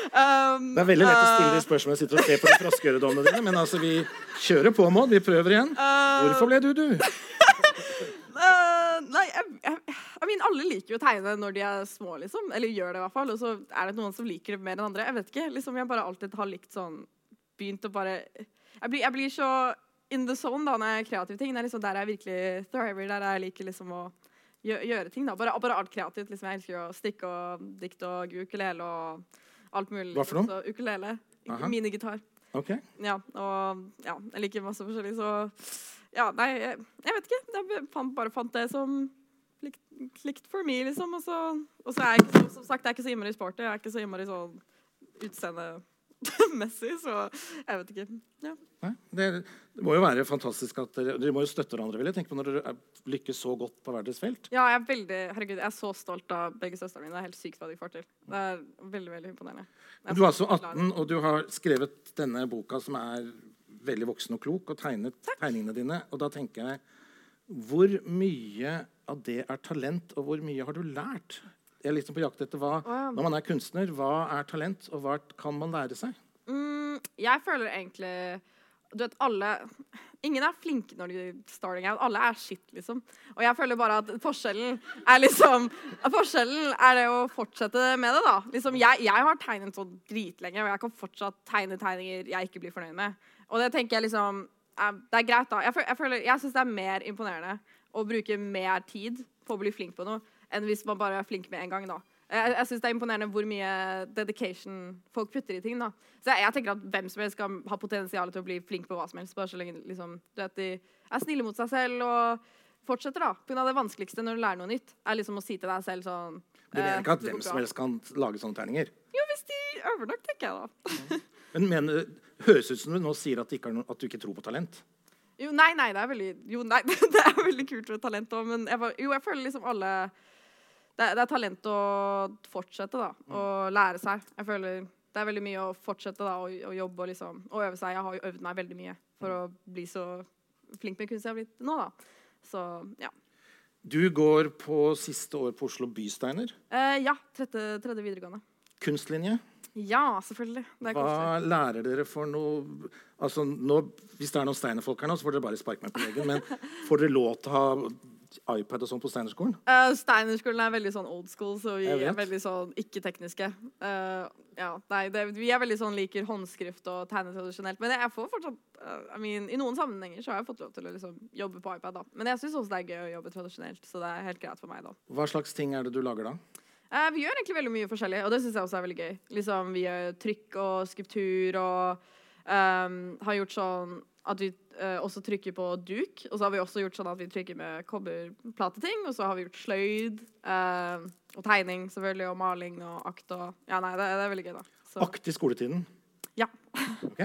Um, Det er veldig lett å stille de spørsmålene jeg sitter og ser på de froskeøredommene dine, men altså, vi kjører på, Maud. Vi prøver igjen. eh, Hvorfor ble du du? Eh, nei, jeg, jeg, jeg mean, alle liker jo å tegne når de er små, liksom. Eller gjør det i hvert fall. Og så er det noen som liker det mer enn andre. Jeg vet ikke. liksom Jeg bare alltid har likt sånn Begynt å bare Jeg blir, blir så in the zone da når jeg er kreative ting. Det er liksom der jeg virkelig thriver. Der jeg liker liksom å gjø gjøre ting. da Bare, bare alt kreativt. liksom Jeg elsker å strikke og dikte og ukulele og alt mulig. Hva for noe? Så ukulele. Aha. Minigitar. Ok. Ja, og ja, jeg liker masse forskjellig, så ja, nei, jeg, jeg vet ikke. Jeg fant, bare fant det som likt, likt for me, liksom. Og så, er jeg som sagt, jeg er ikke så innmari sporty. Jeg er ikke så innmari sånn utseendemessig, så jeg vet ikke. Ja. Nei, det, det må jo være fantastisk at dere, dere må jo støtte hverandre. vil jeg tenke på Når dere er, lykkes så godt på hver deres felt. ja, jeg er veldig Herregud, jeg er så stolt av begge søstrene mine. Det er helt sykt hva de får til. Det er veldig, veldig imponerende. Du er så altså glad 18, og du har skrevet denne boka som er veldig voksen og klok, og tegnet tegningene dine. Og da tenker jeg Hvor mye av det er talent, og hvor mye har du lært? Jeg er liksom på jakt etter hva, ja. Når man er kunstner, hva er talent, og hva kan man lære seg? Mm, jeg føler egentlig Du vet, alle Ingen er flinke når de starting out. Alle er shit, liksom. Og jeg føler bare at forskjellen er liksom Forskjellen er det å fortsette med det, da. Liksom, jeg, jeg har tegnet så dritlenge, og jeg kan fortsatt tegne tegninger jeg ikke blir fornøyd med. Og det tenker jeg liksom er, Det er greit, da. Jeg, føler, jeg, føler, jeg syns det er mer imponerende å bruke mer tid på å bli flink på noe enn hvis man bare er flink med en gang, da. Jeg, jeg synes Det er imponerende hvor mye dedication folk putter i ting. da. Så jeg, jeg tenker at Hvem som helst skal ha potensial til å bli flink på hva som helst. bare så lenge liksom, du vet, de er snille mot seg selv og fortsetter. da. På grunn av Det vanskeligste når du lærer noe nytt, er liksom å si til deg selv sånn Du mener eh, ikke at hvem som helst kan lage sånne terninger? Jo, hvis de øver nok, tenker jeg da. Men mener, høres ut som du nå sier at, noe, at du ikke tror på talent. Jo, nei, nei, det er veldig Jo, nei, det er veldig kult med talent òg, men jeg, jo, jeg føler liksom alle det, det er talent å fortsette, da. Og lære seg. Jeg føler det er veldig mye å fortsette da, og, og jobbe og liksom Og øve seg. Jeg har jo øvd meg veldig mye for å bli så flink med kunst jeg har blitt nå, da. Så ja. Du går på siste år på Oslo Bysteiner. Eh, ja. Tredje, tredje videregående. Kunstlinje. Ja, selvfølgelig. Hva lærer dere for noe Altså nå, Hvis det er noen Steiner-folk her nå, så får dere bare sparke meg på leggen. Men får dere lov til å ha iPad og sånn på Steinerskolen? Uh, Steinerskolen er veldig sånn old school, så vi er veldig sånn ikke-tekniske. Uh, ja, nei, det, vi er veldig sånn liker håndskrift og tegne tradisjonelt. Men jeg får fortsatt uh, I mean, I noen sammenhenger så har jeg fått lov til å liksom, jobbe på iPad. da. Men jeg syns også det er gøy å jobbe tradisjonelt, så det er helt greit for meg. da. Hva slags ting er det du lager da? Uh, vi gjør egentlig veldig mye forskjellig, og det syns jeg også er veldig gøy. Liksom, vi gjør trykk og skulptur og um, har gjort sånn at vi eh, også trykker på duk. Og så har vi også gjort sånn at vi trykker med kobberplateting. Og så har vi gjort sløyd eh, og tegning selvfølgelig, og maling og akt og Ja, nei, det, det er veldig gøy, da. Så, Akt i skoletiden? ja. Ok?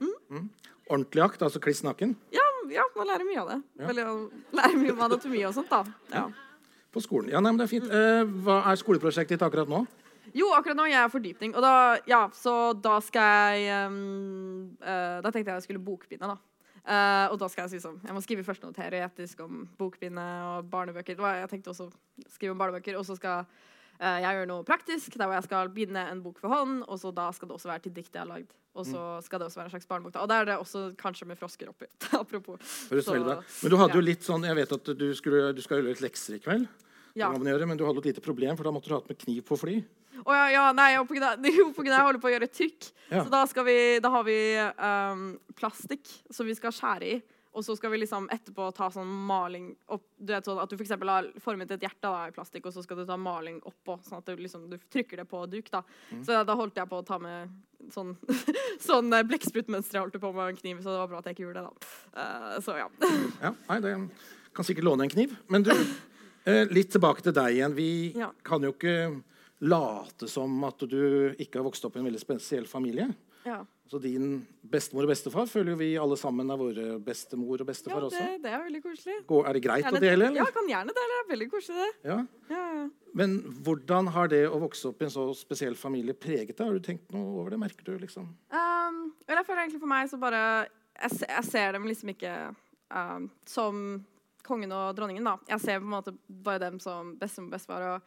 Mm. Ordentlig akt, altså kliss naken? ja, ja, man lærer mye av det. Ja. Veldig, lærer mye om anatomi og sånt, da. Ja. På skolen. Ja, nei, men det er fint. Eh, hva er skoleprosjektet ditt akkurat nå? Jo, akkurat nå gjør jeg fordypning. Og da, ja, så da skal jeg um, uh, Da tenkte jeg jeg skulle bokbinde, da. Uh, og da skal jeg si sånn Jeg må skrive først noe teoretisk om bokbinde og barnebøker. Jeg tenkte også skrive om barnebøker. Og så skal uh, jeg gjøre noe praktisk, der hvor jeg skal binde en bok for hånd. Og så da skal det også være til dikt jeg har lagd. Og så skal det også være en slags barnebok. da. Og der er det også kanskje med frosker oppi. Apropos. Så- Men du hadde jo litt sånn Jeg vet at du, skulle, du skal gjøre litt lekser i kveld. Ja. Gjøre, men du hadde et lite problem, for da måtte du ha hatt med kniv på fly. Å ja, ja, nei, jeg holder på å gjøre trykk. Ja. Så da, vi, da har vi um, plastikk som vi skal skjære i. Og så skal vi liksom etterpå ta sånn maling opp Du vet sånn at du for eksempel har formet et hjerte da, i plastikk, og så skal du ta maling oppå, sånn at du liksom du trykker det på duk. da. Mm. Så da holdt jeg på å ta med sånn, sånn eh, blekksprutmønster jeg holdt på med en kniv, så det var bra at jeg ikke gjorde det, da. Uh, så ja. Ja, nei, det kan sikkert låne en kniv. Men du, eh, litt tilbake til deg igjen. Vi Ja. kan jo ikke late som at du ikke har vokst opp i en veldig spesiell familie. ja. Så din bestemor og bestefar føler jo vi alle sammen er våre bestemor og Ja, bestefar det, også. det er veldig koselig. Går, Er det greit Gjerne- å dele, Ja, eller? kan gjerne dele. Det er veldig koselig, det. Ja. Ja, ja. Men hvordan har det å vokse opp i en så spesiell familie preget deg? Har du tenkt noe over det? Merker du liksom Um, jeg føler egentlig for meg så bare Jeg, jeg ser dem liksom ikke um, som kongen og dronningen, da. Jeg ser på en måte bare dem som bestemor og bestefar. Og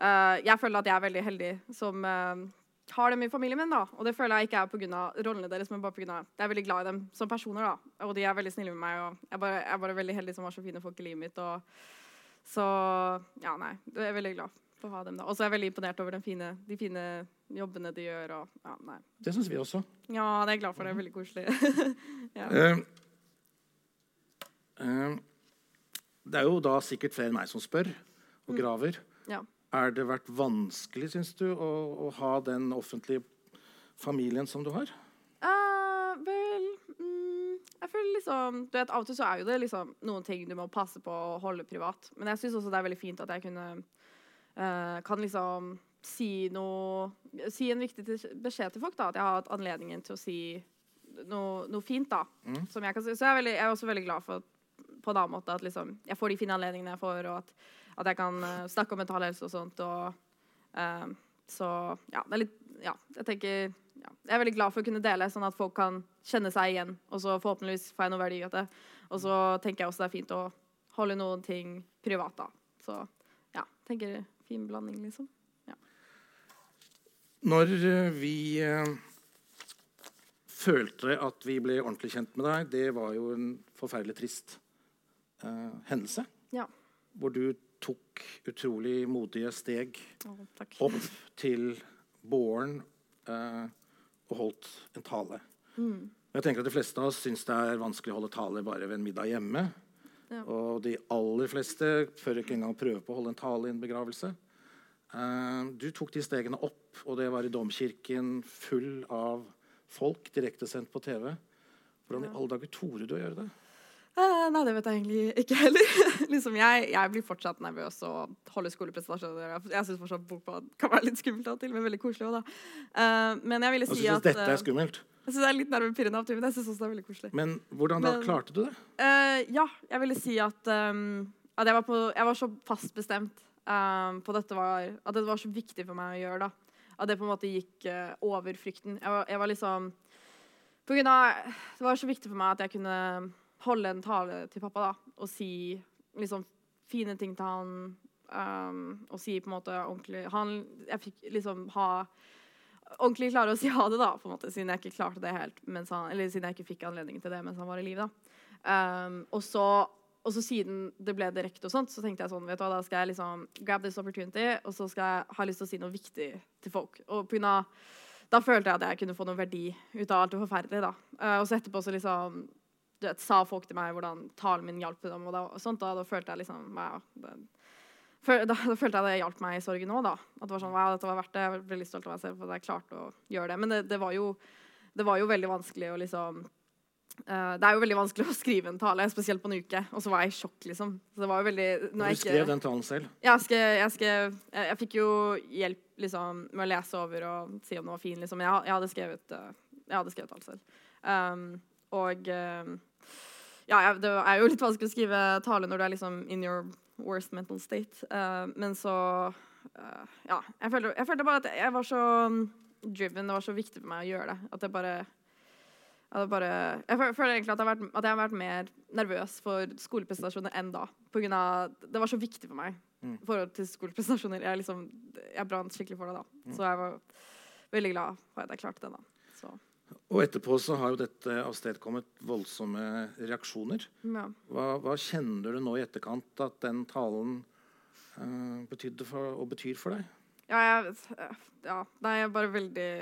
uh, jeg føler at jeg er veldig heldig som uh, har dem i familien min, da. Og det føler jeg ikke er pga. rollene deres, men bare pga. Jeg er veldig glad i dem som personer, da. Og de er veldig snille med meg, og jeg er bare, jeg er bare veldig heldig som har så fine folk i livet mitt. Og så ja, nei. Jeg er veldig glad for å ha dem, da. Og så er jeg veldig imponert over den fine, de fine jobbene de gjør, og ja, nei. Det syns vi også. Ja, det er jeg glad for. Det er veldig koselig. ja. uh, uh, det er jo da sikkert flere enn meg som spør og graver. Ja. Er det vært vanskelig, syns du, å, å ha den offentlige familien som du har? Uh, vel mm, Jeg føler liksom Du vet, Av og til så er jo det liksom noen ting du må passe på å holde privat. Men jeg syns også det er veldig fint at jeg kunne uh, kan liksom si noe Si en viktig beskjed til folk. da At jeg har hatt anledningen til å si noe, noe fint. da Som jeg kan si. Så jeg er, veldig, jeg er også veldig glad for på en annen måte at liksom, jeg får de fine anledningene jeg får, og at, at jeg kan eh, snakke om mental helse og sånt. Og, eh, så ja, det er litt Ja, jeg tenker ja, Jeg er veldig glad for å kunne dele, sånn at folk kan kjenne seg igjen. Og så forhåpentligvis får jeg noe verdi av det. Og så tenker jeg også det er fint å holde noen ting privat, da. Så ja, tenker fin blanding, liksom. Når eh, vi eh, følte at vi ble ordentlig kjent med deg, det var jo en forferdelig trist eh, hendelse. Ja. Hvor du tok utrolig modige steg oh, opp til båren eh, og holdt en tale. Mm. Jeg tenker at De fleste av oss syns det er vanskelig å holde tale bare ved en middag hjemme. Ja. Og de aller fleste før ikke engang prøve på å holde en tale i en begravelse. Eh, du tok de stegene opp, og det var i domkirken full av folk direktesendt på TV. Hvordan i alle dager torde du å gjøre det? Eh, nei, det vet jeg egentlig ikke heller. liksom, jeg, jeg blir fortsatt nervøs og holder skolepresentasjoner. Jeg, syns fortsatt bokbad kan være litt skummelt av og til, men veldig koselig òg, da. Eh, men jeg ville si synes at dette er eh, skummelt. Jeg syns det er litt nervepirrende av og til, men jeg syns også det er veldig koselig. Men hvordan da Men- klarte du det? Eh, ja, jeg ville si at, um, at jeg, var på, jeg var så fast bestemt um, på dette var, at det var så viktig for meg å gjøre. da. At det på en måte gikk uh, over frykten. Jeg var, jeg var liksom på grunn av, Det var så viktig for meg at jeg kunne holde en tale til pappa da, og si liksom fine ting til han. Um, og si på en måte ordentlig han, Jeg fikk liksom ha ordentlig klare å si ha det, da, på en måte, siden jeg ikke klarte det helt han, eller siden jeg ikke fikk anledning til det mens han var i live. Um, og, så, og så siden det ble direkte, og sånt, så tenkte jeg sånn, vet du hva, da skal jeg liksom grab this opportunity, og så skal jeg ha lyst til å si noe viktig til folk. Og på grunn av, da følte jeg at jeg kunne få noe verdi ut av alt det forferdelige. da. Uh, og så etterpå så liksom du vet, sa folk til meg hvordan talen min hjalp dem, og, da, og sånt, da, da følte jeg liksom wow, det, Da, da følte jeg det hjalp meg i sorgen òg. At det var sånn, wow, dette var verdt det. Jeg ble litt stolt av meg selv for at jeg klarte å gjøre det. Men det, det, var, jo, det var jo veldig vanskelig å liksom uh, Det er jo veldig vanskelig å skrive en tale, spesielt på en uke. Og så var jeg i sjokk, liksom. Så det var jo veldig når Du jeg ikke- skrev den talen selv. ja, jeg, skrev, jeg, skrev, jeg, jeg fikk jo hjelp liksom, med å lese over og si om den var fin. Liksom. Men jeg, jeg hadde skrevet uh, Jeg hadde skrevet alt selv. Um, og um, ja, det er jo litt vanskelig å skrive tale når du er liksom in your worst mental state. Uh, men så uh, Ja. Jeg følte, jeg følte bare at jeg var så um, driven. Det var så viktig for meg å gjøre det. At jeg bare jeg, bare, jeg føler egentlig at jeg, har vært, at jeg har vært mer nervøs for skolepresentasjoner enn da. På grunn av, det var så viktig for meg Mm. i forhold til skolepresentasjoner. Jeg, liksom, jeg brant skikkelig for det da. Mm. Så jeg var veldig glad for at jeg klarte det. da. Så, Og etterpå så har jo dette avstedkommet voldsomme reaksjoner. ja. Hva, hva kjenner du nå i etterkant at den talen uh, betydde for, og betyr for deg? Ja, jeg, ja, nei, jeg er bare veldig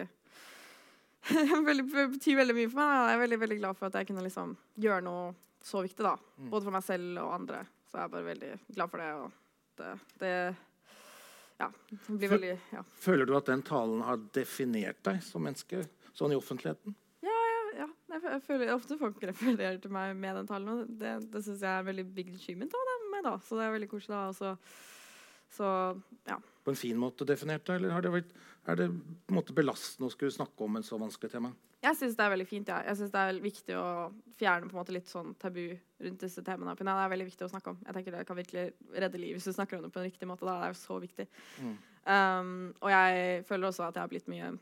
Det betyr veldig mye for meg. Jeg er veldig veldig glad for at jeg kunne liksom gjøre noe så viktig. da. Mm. Både for meg selv og andre. Så jeg er bare veldig glad for det. Og det, det ja, det blir veldig ja. Føler du at den talen har definert deg som menneske sånn i offentligheten? ja, jeg, ja. jeg føler ofte folk refererer til meg med den talen. Og det det syns jeg er veldig big achievement av med, da. Så det er veldig koselig. da. Og så, ja. På en fin måte definert deg, eller har det vært, er det på en måte belastende å skulle snakke om en så vanskelig tema? Jeg syns det er veldig fint. Ja. Jeg synes det er viktig å fjerne på en måte litt sånn tabu rundt disse temaene. For det er veldig viktig å snakke om. Jeg tenker Det kan virkelig redde liv hvis du snakker om det på en riktig måte. Da. Det er jo så viktig. Mm. Um, og jeg føler også at jeg har blitt mye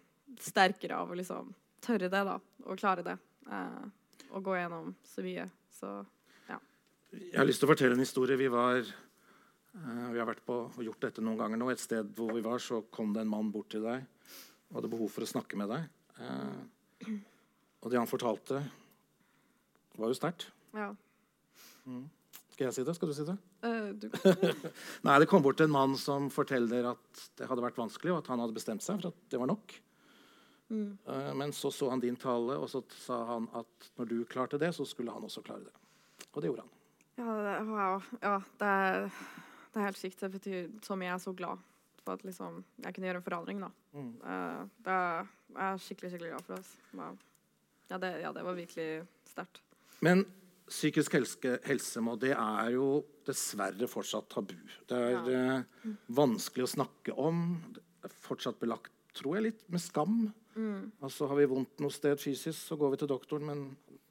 sterkere av å liksom tørre det da, og klare det. Eh, og gå gjennom så mye. Så Jeg har lyst til å fortelle en historie. Vi, var, eh, vi har vært på og gjort dette noen ganger nå. Et sted hvor vi var, så kom det en mann bort til deg og hadde behov for å snakke med deg. Eh, og det han fortalte, var jo sterkt. ja. Skal jeg si det? Skal du si det? Uh, du, Nei, Det kom bort en mann som forteller at det hadde vært vanskelig, og at han hadde bestemt seg for at det var nok. Mm. Eh, Men så så han din tale, og så sa han at når du klarte det, så skulle han også klare det. Og det gjorde han. ja, det, wow. Ja, det er, det er helt sykt. Det betyr så mye. Jeg er så glad for at liksom, jeg kunne gjøre en forandring. da. Mm. Uh, det er, jeg er skikkelig skikkelig glad for det. altså. Wow. Ja, det, ja, det var virkelig sterkt. Men psykisk helse, helsemål det er jo dessverre fortsatt tabu. Det er eh, vanskelig å snakke om. Det er fortsatt belagt, tror jeg, litt med skam. Mm. Altså Har vi vondt noe sted fysisk, så går vi til doktoren. Men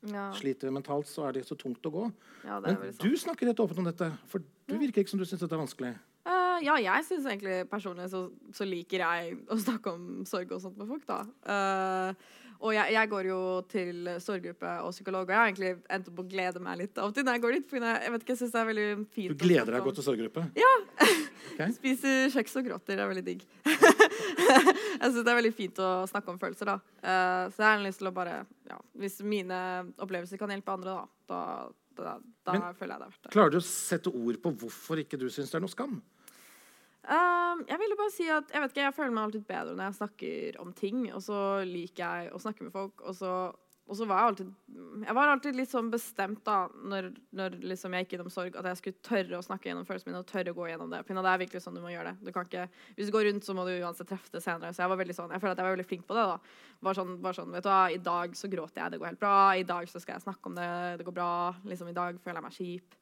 Ja, sliter vi mentalt, så er det så tungt å gå. ja, Men du snakker helt åpent om dette, for du virker ikke som du syns dette er vanskelig. Uh, ja, jeg syns egentlig personlig så, så liker jeg å snakke om sorg og sånt med folk, da. Uh, og jeg, jeg går jo til sorggruppe og psykolog, og jeg har egentlig endt opp å glede meg litt av og til når jeg går dit. For jeg vet ikke, jeg syns det er veldig fint. Du gleder deg gå til sorggruppe? Ja. Okay. Spiser kjeks og gråter, det er veldig digg. Jeg syns det er veldig fint å snakke om følelser, da. Uh, så jeg har lyst til å bare ja, Hvis mine opplevelser kan hjelpe andre, da, da, da, da Men- føler jeg det er verdt det. Klarer du å sette ord på hvorfor ikke du syns det er noe skam? Um, jeg ville bare si at jeg vet ikke, jeg føler meg alltid bedre når jeg snakker om ting. Og så liker jeg å snakke med folk. Og så, og så var jeg alltid Jeg var alltid litt sånn bestemt da når, når liksom jeg gikk gjennom sorg, at jeg skulle tørre å snakke gjennom følelsene mine og tørre å gå gjennom det. Pinna, det er virkelig sånn du må gjøre det. Du kan ikke, hvis du går rundt, så må du uansett treffe det senere. Så jeg var veldig sånn, jeg føler at jeg var veldig flink på det. da. Var sånn, var sånn, vet du hva, I dag så gråter jeg, det går helt bra. I dag så skal jeg snakke om det, det går bra. Liksom I dag føler jeg meg kjip.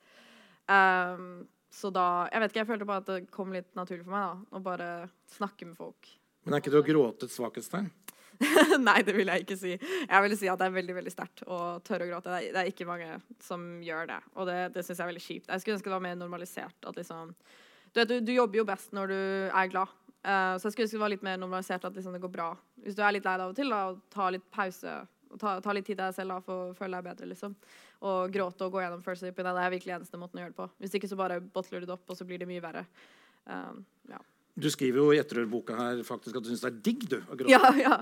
Um, så da Jeg vet ikke, jeg følte bare at det kom litt naturlig for meg da, å bare snakke med folk. Men er ikke det å gråte et svakhetstegn? Nei, det vil jeg ikke si. Jeg vil si at det er veldig veldig sterkt å tørre å gråte. Det er, det er ikke mange som gjør det, og det, det syns jeg er veldig kjipt. Jeg skulle ønske det var mer normalisert. At liksom, du, vet, du, du jobber jo best når du er glad. Uh, så jeg skulle ønske det var litt mer normalisert at liksom, det går bra. Hvis du er litt lei deg av og til, da, ta litt pause. Ta, ta litt tid til deg selv da, for å føle deg bedre. liksom. Og gråte og gå gjennom følelser. Det er virkelig eneste måten å gjøre det på. Hvis ikke så bare bottler du det opp, og så blir det mye verre. Um, ja. Du skriver jo i etterhørboka her faktisk at du syns det er digg du, å gråte. Ja, ja,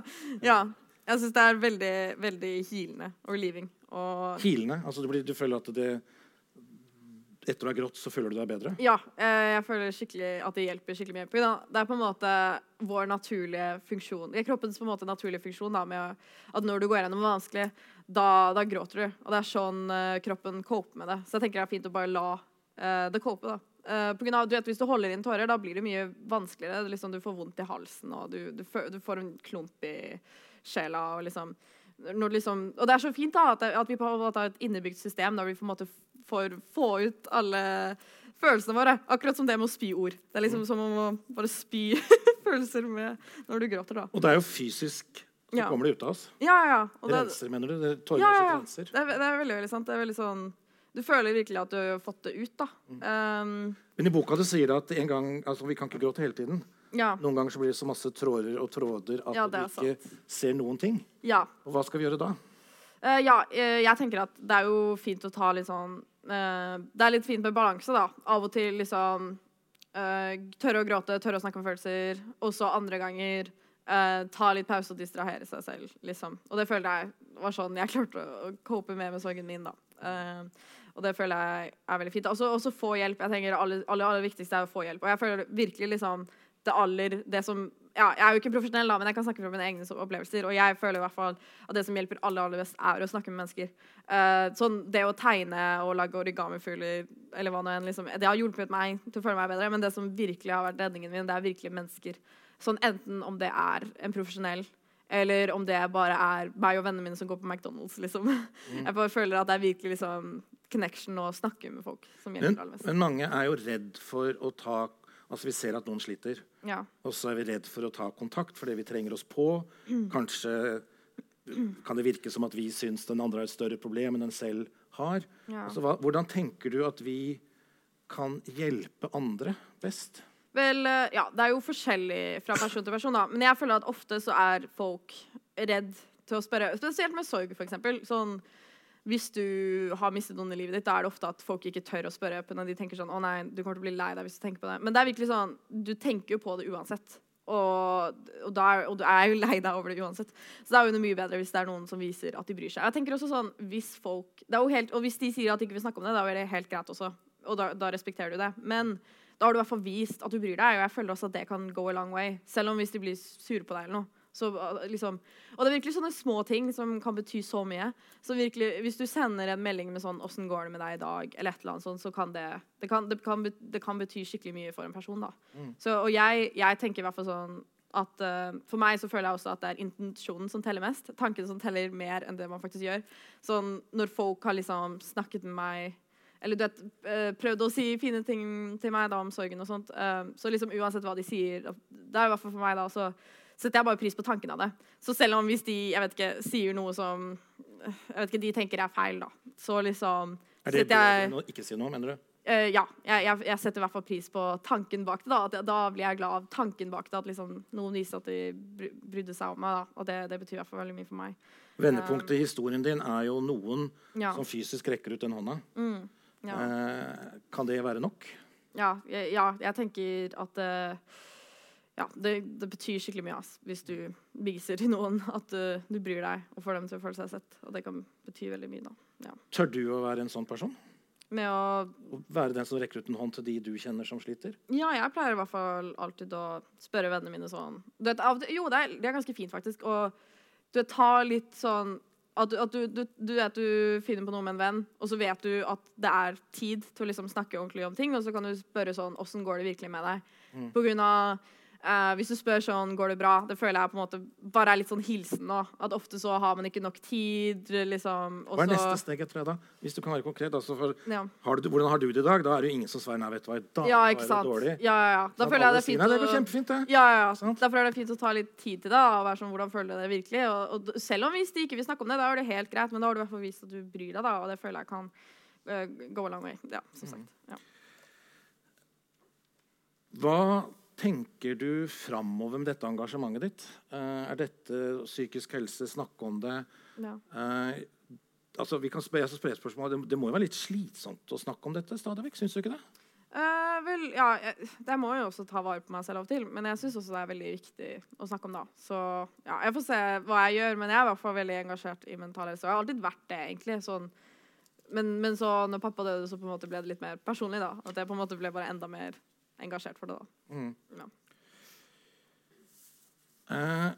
ja. Jeg syns det er veldig, veldig healende og relieving. Og Hilende. Altså du, blir, du føler at det Etter å ha grått, så føler du deg bedre? ja, eh, jeg føler skikkelig at det hjelper skikkelig mye. Det er på en måte vår naturlige funksjon. Det er kroppens på en måte naturlige funksjon da, med at når du går gjennom noe vanskelig, da, da gråter du. Og det er sånn eh, kroppen coper med det. Så jeg tenker det er fint å bare la eh, det cope. da. Eh, på grunn av, du vet, Hvis du holder inn tårer, da blir det mye vanskeligere. Det Liksom, du får vondt i halsen, og du, du, du får en klump i sjela. Og liksom, liksom, og det er så fint da, at, at vi på en måte har et innebygd system der vi på en måte får få ut alle følelsene våre. Akkurat som det med å spy ord. Det er liksom som å bare spy følelser med når du gråter, da. Og det er jo fysisk så Ja. kommer det ut av oss. Ja, ja, ja. Og det, Renser, mener du? Det Tårer ja, ja, ja. renser. Det, er, det er veldig, veldig sant. Det er veldig sånn Du føler virkelig at du har fått det ut, da. Um, Men i boka du sier at en gang, altså vi kan ikke gråte hele tiden. ja. Noen ganger så blir det så masse tråder og tråder at Ja, du ikke ikke ser noen ting. ja. Og hva skal vi gjøre da? Uh, ja, eh, jeg tenker at det er jo fint å ta litt sånn uh, Det er litt fint med balanse, da. Av og til liksom uh, Tørre å gråte, tørre å snakke om følelser. Og så andre ganger Uh, ta litt pause og distrahere seg selv, liksom. Og det føler jeg var sånn jeg klarte å cope med med sorgen min, da. Eh, og det føler jeg er veldig fint. Også, også få hjelp. Jeg tenker det aller, aller, aller viktigste er å få hjelp. Og jeg føler virkelig liksom det aller Det som ja, Jeg er jo ikke profesjonell, da, men jeg kan snakke fra mine egne opplevelser. Og jeg føler i hvert fall at det som hjelper aller aller best, er å snakke med mennesker. Uh, sånn Det å tegne og lage origamifugler eller hva nå enn, liksom, det har hjulpet meg til å føle meg bedre. Men det som virkelig har vært redningen min, det er virkelig mennesker. Sånn Enten om det er en profesjonell, eller om det bare er meg og vennene mine som går på McDonald's. liksom. Jeg bare føler at det er virkelig liksom connection å snakke med folk som Men, hjelper men mange er jo redd for å ta Altså Vi ser at noen sliter, Ja. og så er vi redd for å ta kontakt fordi vi trenger oss på. Mm. Kanskje kan det virke som at vi syns den andre har et større problem enn den selv har. Ja. Altså, hva, hvordan tenker du at vi kan hjelpe andre best? Vel, eh, ja, det er jo forskjellig fra person til person, da. Men jeg føler at ofte så er folk redd til å spørre. Spesielt med sorg, eksempel. Sånn, hvis du har mistet noen i livet ditt, da er det ofte at folk ikke tør å spørre. Når de tenker sånn, å nei, du kommer til å bli lei deg hvis du tenker på det. Men det er virkelig sånn, du tenker jo på det uansett. Og, og, er, og du er jo lei deg over det uansett. Så det er jo mye bedre hvis det er noen som viser at de bryr seg. Jeg tenker også sånn, hvis folk, helt, Og hvis de sier at de ikke vil snakke om det, da er det helt greit også. Og da, da respekterer du det. Men da har du i hvert fall vist at du bryr deg, og jeg føler også at det kan go a long way. Selv om hvis de blir sure på deg eller noe. Så, uh, liksom, og det er virkelig sånne små ting som kan bety så mye. Så virkelig, Hvis du sender en melding med sånn 'Åssen går det med deg i dag?' eller et eller annet sånt, så kan det det kan, det kan, det kan bety skikkelig mye for en person. da. Så, og jeg, jeg tenker i hvert fall sånn at uh, For meg så føler jeg også at det er intensjonen som teller mest. Tanken som teller mer enn det man faktisk gjør. Sånn når folk har liksom snakket med meg eller du vet, eh, prøvd å si fine ting til meg da om sorgen og sånt. eh, så liksom uansett hva de sier, det er i hvert fall for meg da, så setter jeg bare pris på tanken av det. Så selv om hvis de jeg vet ikke, sier noe som jeg vet ikke, de tenker er feil, da, så liksom Er det bedre enn å ikke si noe, mener du? Uh, ja, jeg, jeg, jeg setter i hvert fall pris på tanken bak det. Da, at da blir jeg glad av tanken bak det. At liksom, noen viser at de bry- brydde seg om meg. Da. Og det, det betyr i hvert fall veldig mye for meg. Vendepunktet i historien din er jo noen Ja. som fysisk rekker ut den hånda. Ja, Eh, kan det være nok? ja, jeg, ja jeg tenker at eh, ja, det, det betyr skikkelig mye ass, hvis du viser til noen at du, du bryr deg, og får dem til å føle seg sett. Og det kan bety veldig mye, da. Tør du å være en sånn person? Med å Å være den som rekker ut en hånd til de du kjenner som sliter? Ja, jeg pleier i hvert fall alltid å spørre vennene mine sånn du vet, av, Jo, det er, det er ganske fint, faktisk. Og du vet, ta litt sånn at, du, at du, du, du vet du finner på noe med en venn, og så vet du at det er tid til å liksom snakke ordentlig om ting, og så kan du spørre sånn Åssen går det virkelig med deg? På grunn av eh, Hvis du spør sånn Går det bra? Det føler jeg på en måte bare er litt sånn hilsen nå. At ofte så har man ikke nok tid, liksom. og Hva er neste steg etter det, da? Hvis du kan være konkret. Altså for, Ja. har du, hvordan har du det i dag? Da er det jo ingen som svarer nei, vet du hva, i dag Ja, var det dårlig. Ja, ja, ja. Da føler jeg det er fint å, det går kjempefint, det. Ja, ja, ja. Derfor er det fint å ta litt tid til det. Og være sånn, hvordan føler du det virkelig? Og, og selv om hvis de ikke vil snakke om det, da er det helt greit, men da har du i hvert fall vist at du bryr deg, da, og det føler jeg kan uh, go a long way. Ja, som sagt. Ja. Hva tenker du framover med dette engasjementet ditt? Eh, er dette psykisk helse, snakke om det? Ja. Eh, altså, vi kan spørre, jeg skal spørre. Det, det må jo være litt slitsomt å snakke om dette stadig vekk? Syns du ikke det? Uh, vel, ja, jeg, jeg må jo også ta vare på meg selv av og til, men jeg syns også det er veldig viktig å snakke om det. Så ja, jeg får se hva jeg gjør, men jeg er i hvert fall veldig engasjert i mental helse. Og jeg har alltid vært det, egentlig. Sånn. Men, men så når pappa døde, så på en måte ble det litt mer personlig, da. At jeg på en måte ble bare enda mer engasjert for det, da. Mm. Ja. Eh,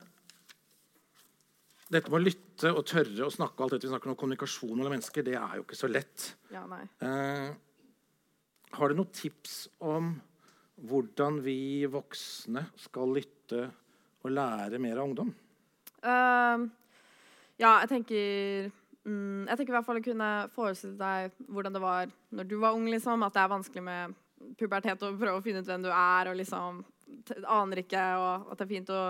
dette med å lytte og tørre å snakke alt dette vi snakker om kommunikasjon mellom mennesker, det er jo ikke så lett. Ja. Eh, har du noen tips om hvordan vi voksne skal lytte og lære mer av ungdom? Uh, ja, jeg tenker mm, Jeg tenker i hvert fall å kunne forestille deg hvordan det var når du var ung. liksom, At det er vanskelig med pubertet og prøve å finne ut hvem du er. og liksom Aner ikke, og at det er fint å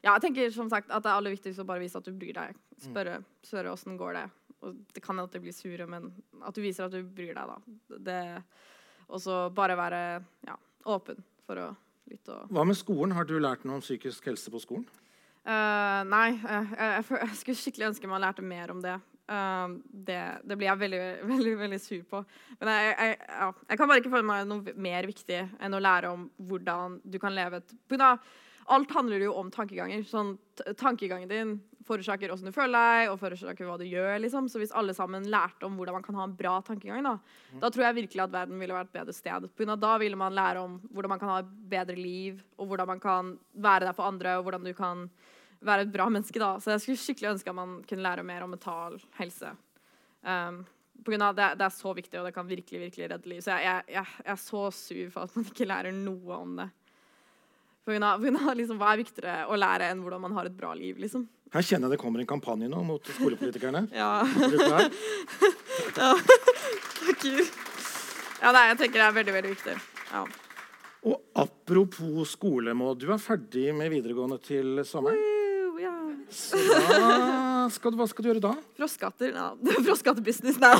Ja, jeg tenker som sagt at det er aller viktigst å bare vise at du bryr deg. Spørre spørre åssen går det. Og det kan de blir sure, men at du viser at du bryr deg, da. Det, og så bare være ja, åpen for å lytte og Hva med skolen? Har du lært noe om psykisk helse på skolen? Uh, nei, uh, jeg, jeg, jeg skulle skikkelig ønske man lærte mer om det. Um, det, det blir jeg veldig, veldig, veldig sur på. Men jeg, jeg, ja, jeg kan bare ikke føle meg noe mer viktig enn å lære om hvordan du kan leve et på Alt handler jo om tankeganger. Sånn, tankegangen din forårsaker hvordan du føler deg, og forårsaker hva du gjør. liksom. Så hvis alle sammen lærte om hvordan man kan ha en bra tankegang, da, da tror jeg virkelig at verden ville vært et bedre sted. På grunn av da ville man lære om hvordan man kan ha et bedre liv, og hvordan man kan være der for andre, og hvordan du kan være et bra menneske. da. Så jeg skulle skikkelig ønske at man kunne lære mer om mental helse. Um, på grunn av det, det er så viktig, og det kan virkelig virkelig redde liv. Så jeg, jeg, jeg, jeg er så sur for at man ikke lærer noe om det. På grunn av, på grunn av liksom, Hva er viktigere å lære enn hvordan man har et bra liv? liksom. Her kjenner jeg det kommer en kampanje nå mot skolepolitikerne. Ja, ja. Takk. Ja, nei, jeg tenker det er veldig, veldig viktig. Ja. Og apropos skole, Maud. Du er ferdig med videregående til sommeren. Ja. Så da skal du, hva skal du gjøre da? Frosskatter? Nei, frosskattebusiness, nei.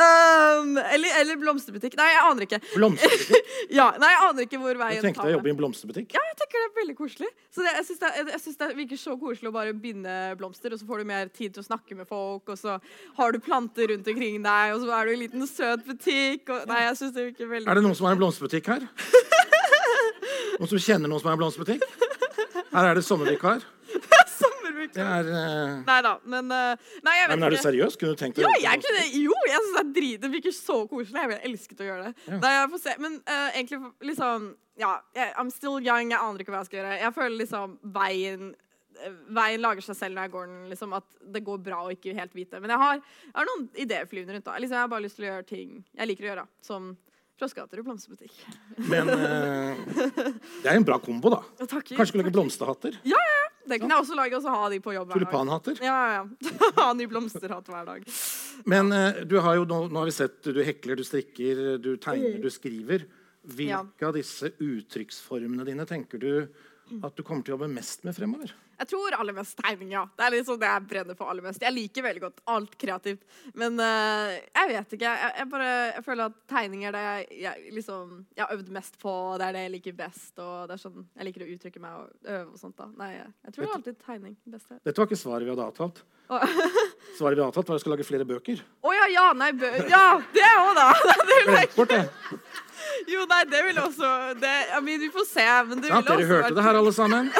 um, eller, eller blomsterbutikk. Nei, jeg aner ikke. Blomsterbutikk? Ja, nei, jeg aner ikke hvor veien tar tenkte jeg å jobbe i en blomsterbutikk? Ja, jeg tenker det er veldig koselig. Så det, jeg syns det, jeg synes det virker så koselig å bare binde blomster, og så får du mer tid til å snakke med folk, og så har du planter rundt omkring deg, og så er du i en liten søt butikk. Og, nei, jeg synes det virker veldig Er det noen som har en blomsterbutikk her? Noen som kjenner noen som har en blomsterbutikk? Her er det sommervikar. Det er uh... Nei da, men uh, Nei, jeg vet men Er du ikke. seriøs? Kunne du tenkt deg Ja, jeg kunne, jo, jeg synes det er drit. Det virker så koselig. Jeg ville elsket å gjøre det. Ja. Nei, jeg får se. Men uh, egentlig liksom Ja, jeg, I'm still young. Jeg aner ikke hva jeg skal gjøre. Jeg føler liksom veien Veien lager seg selv når jeg går den. liksom At det går bra å ikke helt vite. Men jeg har, jeg har noen ideer flyvende rundt. da Liksom Jeg har bare lyst til å gjøre ting jeg liker å gjøre. da Som froskehatter og blomsterbutikk. Men eh, det er en bra kombo, da. Ja, takk, Kanskje skulle lage blomsterhatter? Det kunne jeg også lage, og så ha de på jobb hver dag. Tulipanhatter? Ja, ja, ja. ha ny blomsterhatt hver dag. Men eh, du har jo nå, nå har vi sett du hekler, du strikker, du tegner, du skriver. Hvilke av disse uttrykksformene dine tenker du at du kommer til å jobbe mest med fremover? Jeg tror aller mest tegning, ja. Det er liksom det jeg brenner for aller mest. Jeg liker veldig godt alt kreativt. Men uh, jeg vet ikke. Jeg, jeg bare jeg føler at tegning er det jeg liksom Jeg har øvd mest på, det er det jeg liker best. Og det er sånn jeg liker å uttrykke meg og øve og sånt. da. Nei, jeg, jeg tror Vet er alltid tegning best. Dette var ikke svaret vi hadde avtalt. Svaret vi avtalte, var at vi skulle lage flere bøker. ja, ja, nei, bø Ja, det òg, da! Det vil jeg ikke. Jo, nei, det vil også det, I mean, Vi får se. Men det Ja, ville dere hørte vært det her, alle sammen.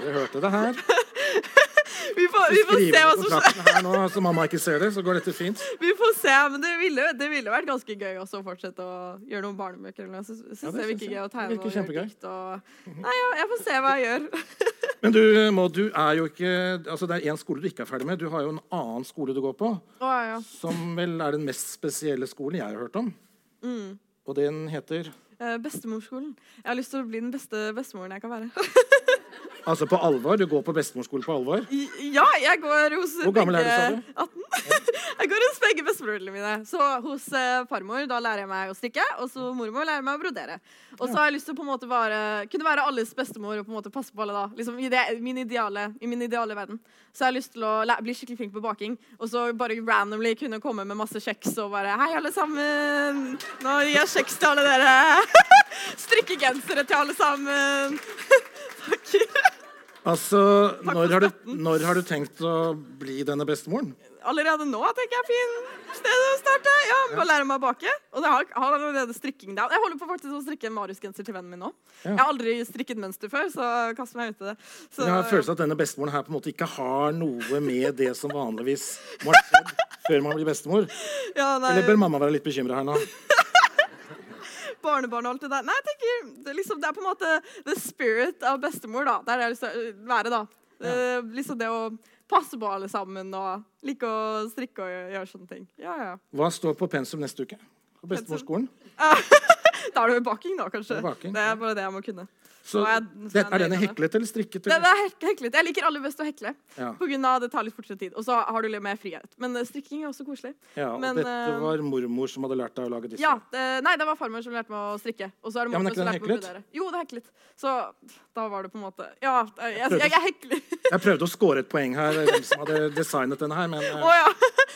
Dere hørte det her. Vi får, vi får se hva som skjer. her nå, så mamma ikke ser det, så går dette fint. Vi får se, men det ville, det ville vært ganske gøy også å fortsette å gjøre noen barnebøker. eller noe. Jeg syns Ja, det virker gøy å tegne og gjøre dikt. Og... Nei, ja, jeg får se hva jeg gjør. Men du, må, du er jo ikke Altså, det er én skole du ikke er ferdig med. Du har jo en annen skole du går på, Å, ja. som vel er den mest spesielle skolen jeg har hørt om. Mm. Og den heter Eh, Bestemorskolen. Jeg har lyst til å bli den beste bestemoren jeg kan være. Altså på alvor. Du går på bestemorskole på alvor. Ja, jeg går hos Hvor gammel er du, sa du? 18. jeg går hos begge bestemorene mine. Så hos eh, farmor da lærer jeg meg å strikke, og så mormor lærer meg å brodere. Og så har jeg lyst til å på en måte være, kunne være alles bestemor og på en måte passe på alle da. Liksom i, det, min ideale, I min ideale verden. Så jeg har lyst til å bli skikkelig flink på baking, og så bare randomly kunne komme med masse kjeks og bare Hei, alle sammen! Nå gir jeg kjeks til alle dere. Strikkegensere til alle sammen. Takk. Altså, når har, du, når har du tenkt å bli denne bestemoren? allerede nå tenker jeg fin sted å starte. Ja, Bare lære meg å bake. Og jeg har, har allerede strikking down. Jeg holder på faktisk å strikke en Marius-genser til vennen min nå. Ja. Jeg har aldri strikket mønster før, så kast meg ut i det. Så, Jeg har følelsen at denne bestemoren her på en måte ikke har noe med det som vanligvis må ha skjedd før man blir bestemor. ja, Eller bør mamma være litt bekymra her nå? barnebarn og alt det der. Nei, jeg tenker, det, er liksom, det er på en måte the spirit av bestemor, da. Det er det jeg har lyst til å være, da. Eh, liksom det å passe på alle sammen og like å strikke og gjøre, gjøre sånne ting. Ja, ja. Hva står på pensum neste uke? På bestemorskolen? Da er det baking, da, kanskje. Det er baking, det er bare det jeg må kunne. Så er er er denne heklet eller strikket? Det, Eller? det er heklet. Jeg liker aller best å hekle. Ja. På grunn av det tar litt fortere tid. Og så har du litt mer frihet. Men eh, strikking er også koselig. Ja, og Men, dette eh, var mormor som hadde lært deg å lage disse? Ja, det, nei, det var farmor som lærte meg å strikke. Og så er det Ja, men mormor er ikke som den heklet? Jo, det er heklet. Så da var det på en måte Ja, jeg, jeg, jeg hekler. Jeg prøvde å score et poeng her, hvem som hadde designet denne her, men eh, ja.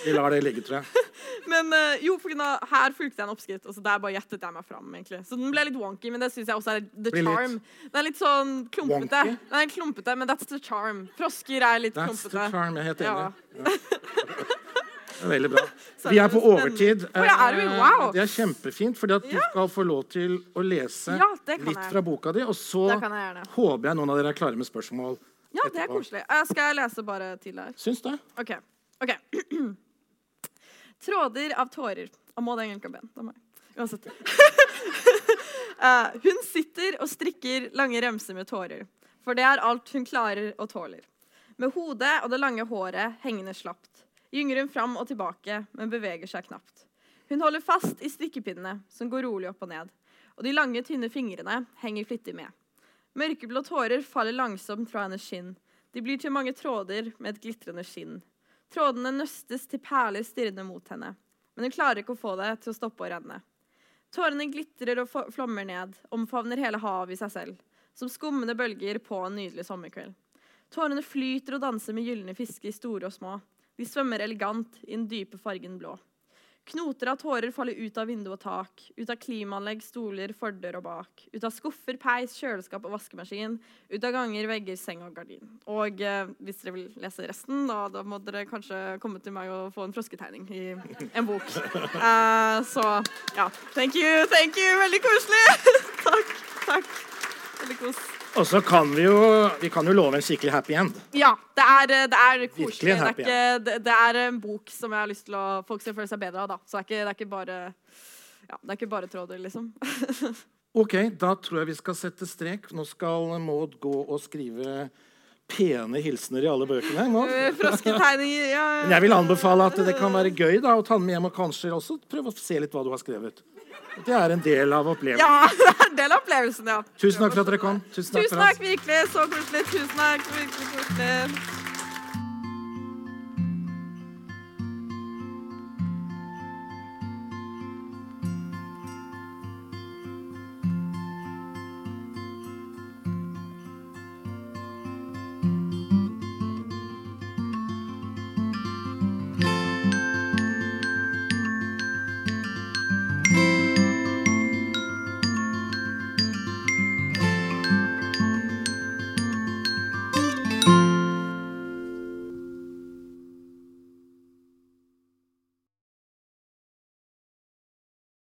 vi lar det ligge, tror jeg. Men eh, jo, for av, her fulgte jeg en oppskrift, og så der bare gjettet jeg meg fram. egentlig. Så den ble litt wonky, men det syns jeg også er the charm. Den er litt sånn klumpete. wonky? Den er klumpete, Men that's the charm. Frosker er litt That's the charm. Jeg er helt enig. Ja. Veldig bra. Vi er på overtid. Er? Eh, Wow. Det er kjempefint, at du skal få lov til å lese litt fra boka di. Og så håper jeg noen av dere er klare med spørsmål. Ja, det er koselig. Jeg skal lese bare til her? Syns det? OK. ok. Tråder av tårer. Av Maud Engelka Ben. Det er meg. Uansett. Eh, hun sitter og strikker lange remser med tårer. For det er alt hun klarer og tåler. Med hodet og det lange håret hengende slapt gynger hun fram og tilbake, men beveger seg knapt. Hun holder fast i strikkepinnene, som går rolig opp og ned. Og de lange, tynne fingrene henger flittig med. Mørkeblå tårer faller langsomt fra hennes skinn. De blir til mange tråder med et glitrende skinn. Trådene nøstes til perler stirrende mot henne. Men hun klarer ikke å få det til å stoppe å renne. Tårene glitrer og flommer ned, omfavner hele havet i seg selv. Som skummende bølger på en nydelig sommerkveld. Tårene flyter og danser med gylne fisker, store og små. De svømmer elegant i den dype fargen blå. Knoter av tårer faller ut av vindu og tak, ut av klimaanlegg, stoler, fordør og bak. Ut av skuffer, peis, kjøleskap og vaskemaskin. Ut av ganger, vegger, seng og gardin. Og eh, hvis dere vil lese resten, da, da må dere kanskje komme til meg og få en frosketegning i en bok. Uh, så ja. Thank you, thank you. Veldig koselig. takk. Takk. Veldig kos. Og så kan vi jo Vi kan jo love en skikkelig happy end. Ja, det er, eh, det er koselig. Det er, ikke, det, det er en bok som jeg har lyst til å folk skal føle seg bedre av. da. Så det er ikke, det er ikke bare ja, det er ikke bare tråder, liksom. Ok, da tror jeg vi skal sette strek. Nå skal Maud gå og skrive pene hilsener i alle bøkene. Nå. Frosketegninger ja, Men jeg vil anbefale at det kan være gøy da, å ta den med hjem og kanskje også prøve å se litt hva du har skrevet. Det er en del av opplevelsen. ja, det er en del av opplevelsen, ja. Tusen takk for at dere kom. Tusen takk Tusen takk, virkelig. Så koselig. Tusen takk. Virkelig koselig.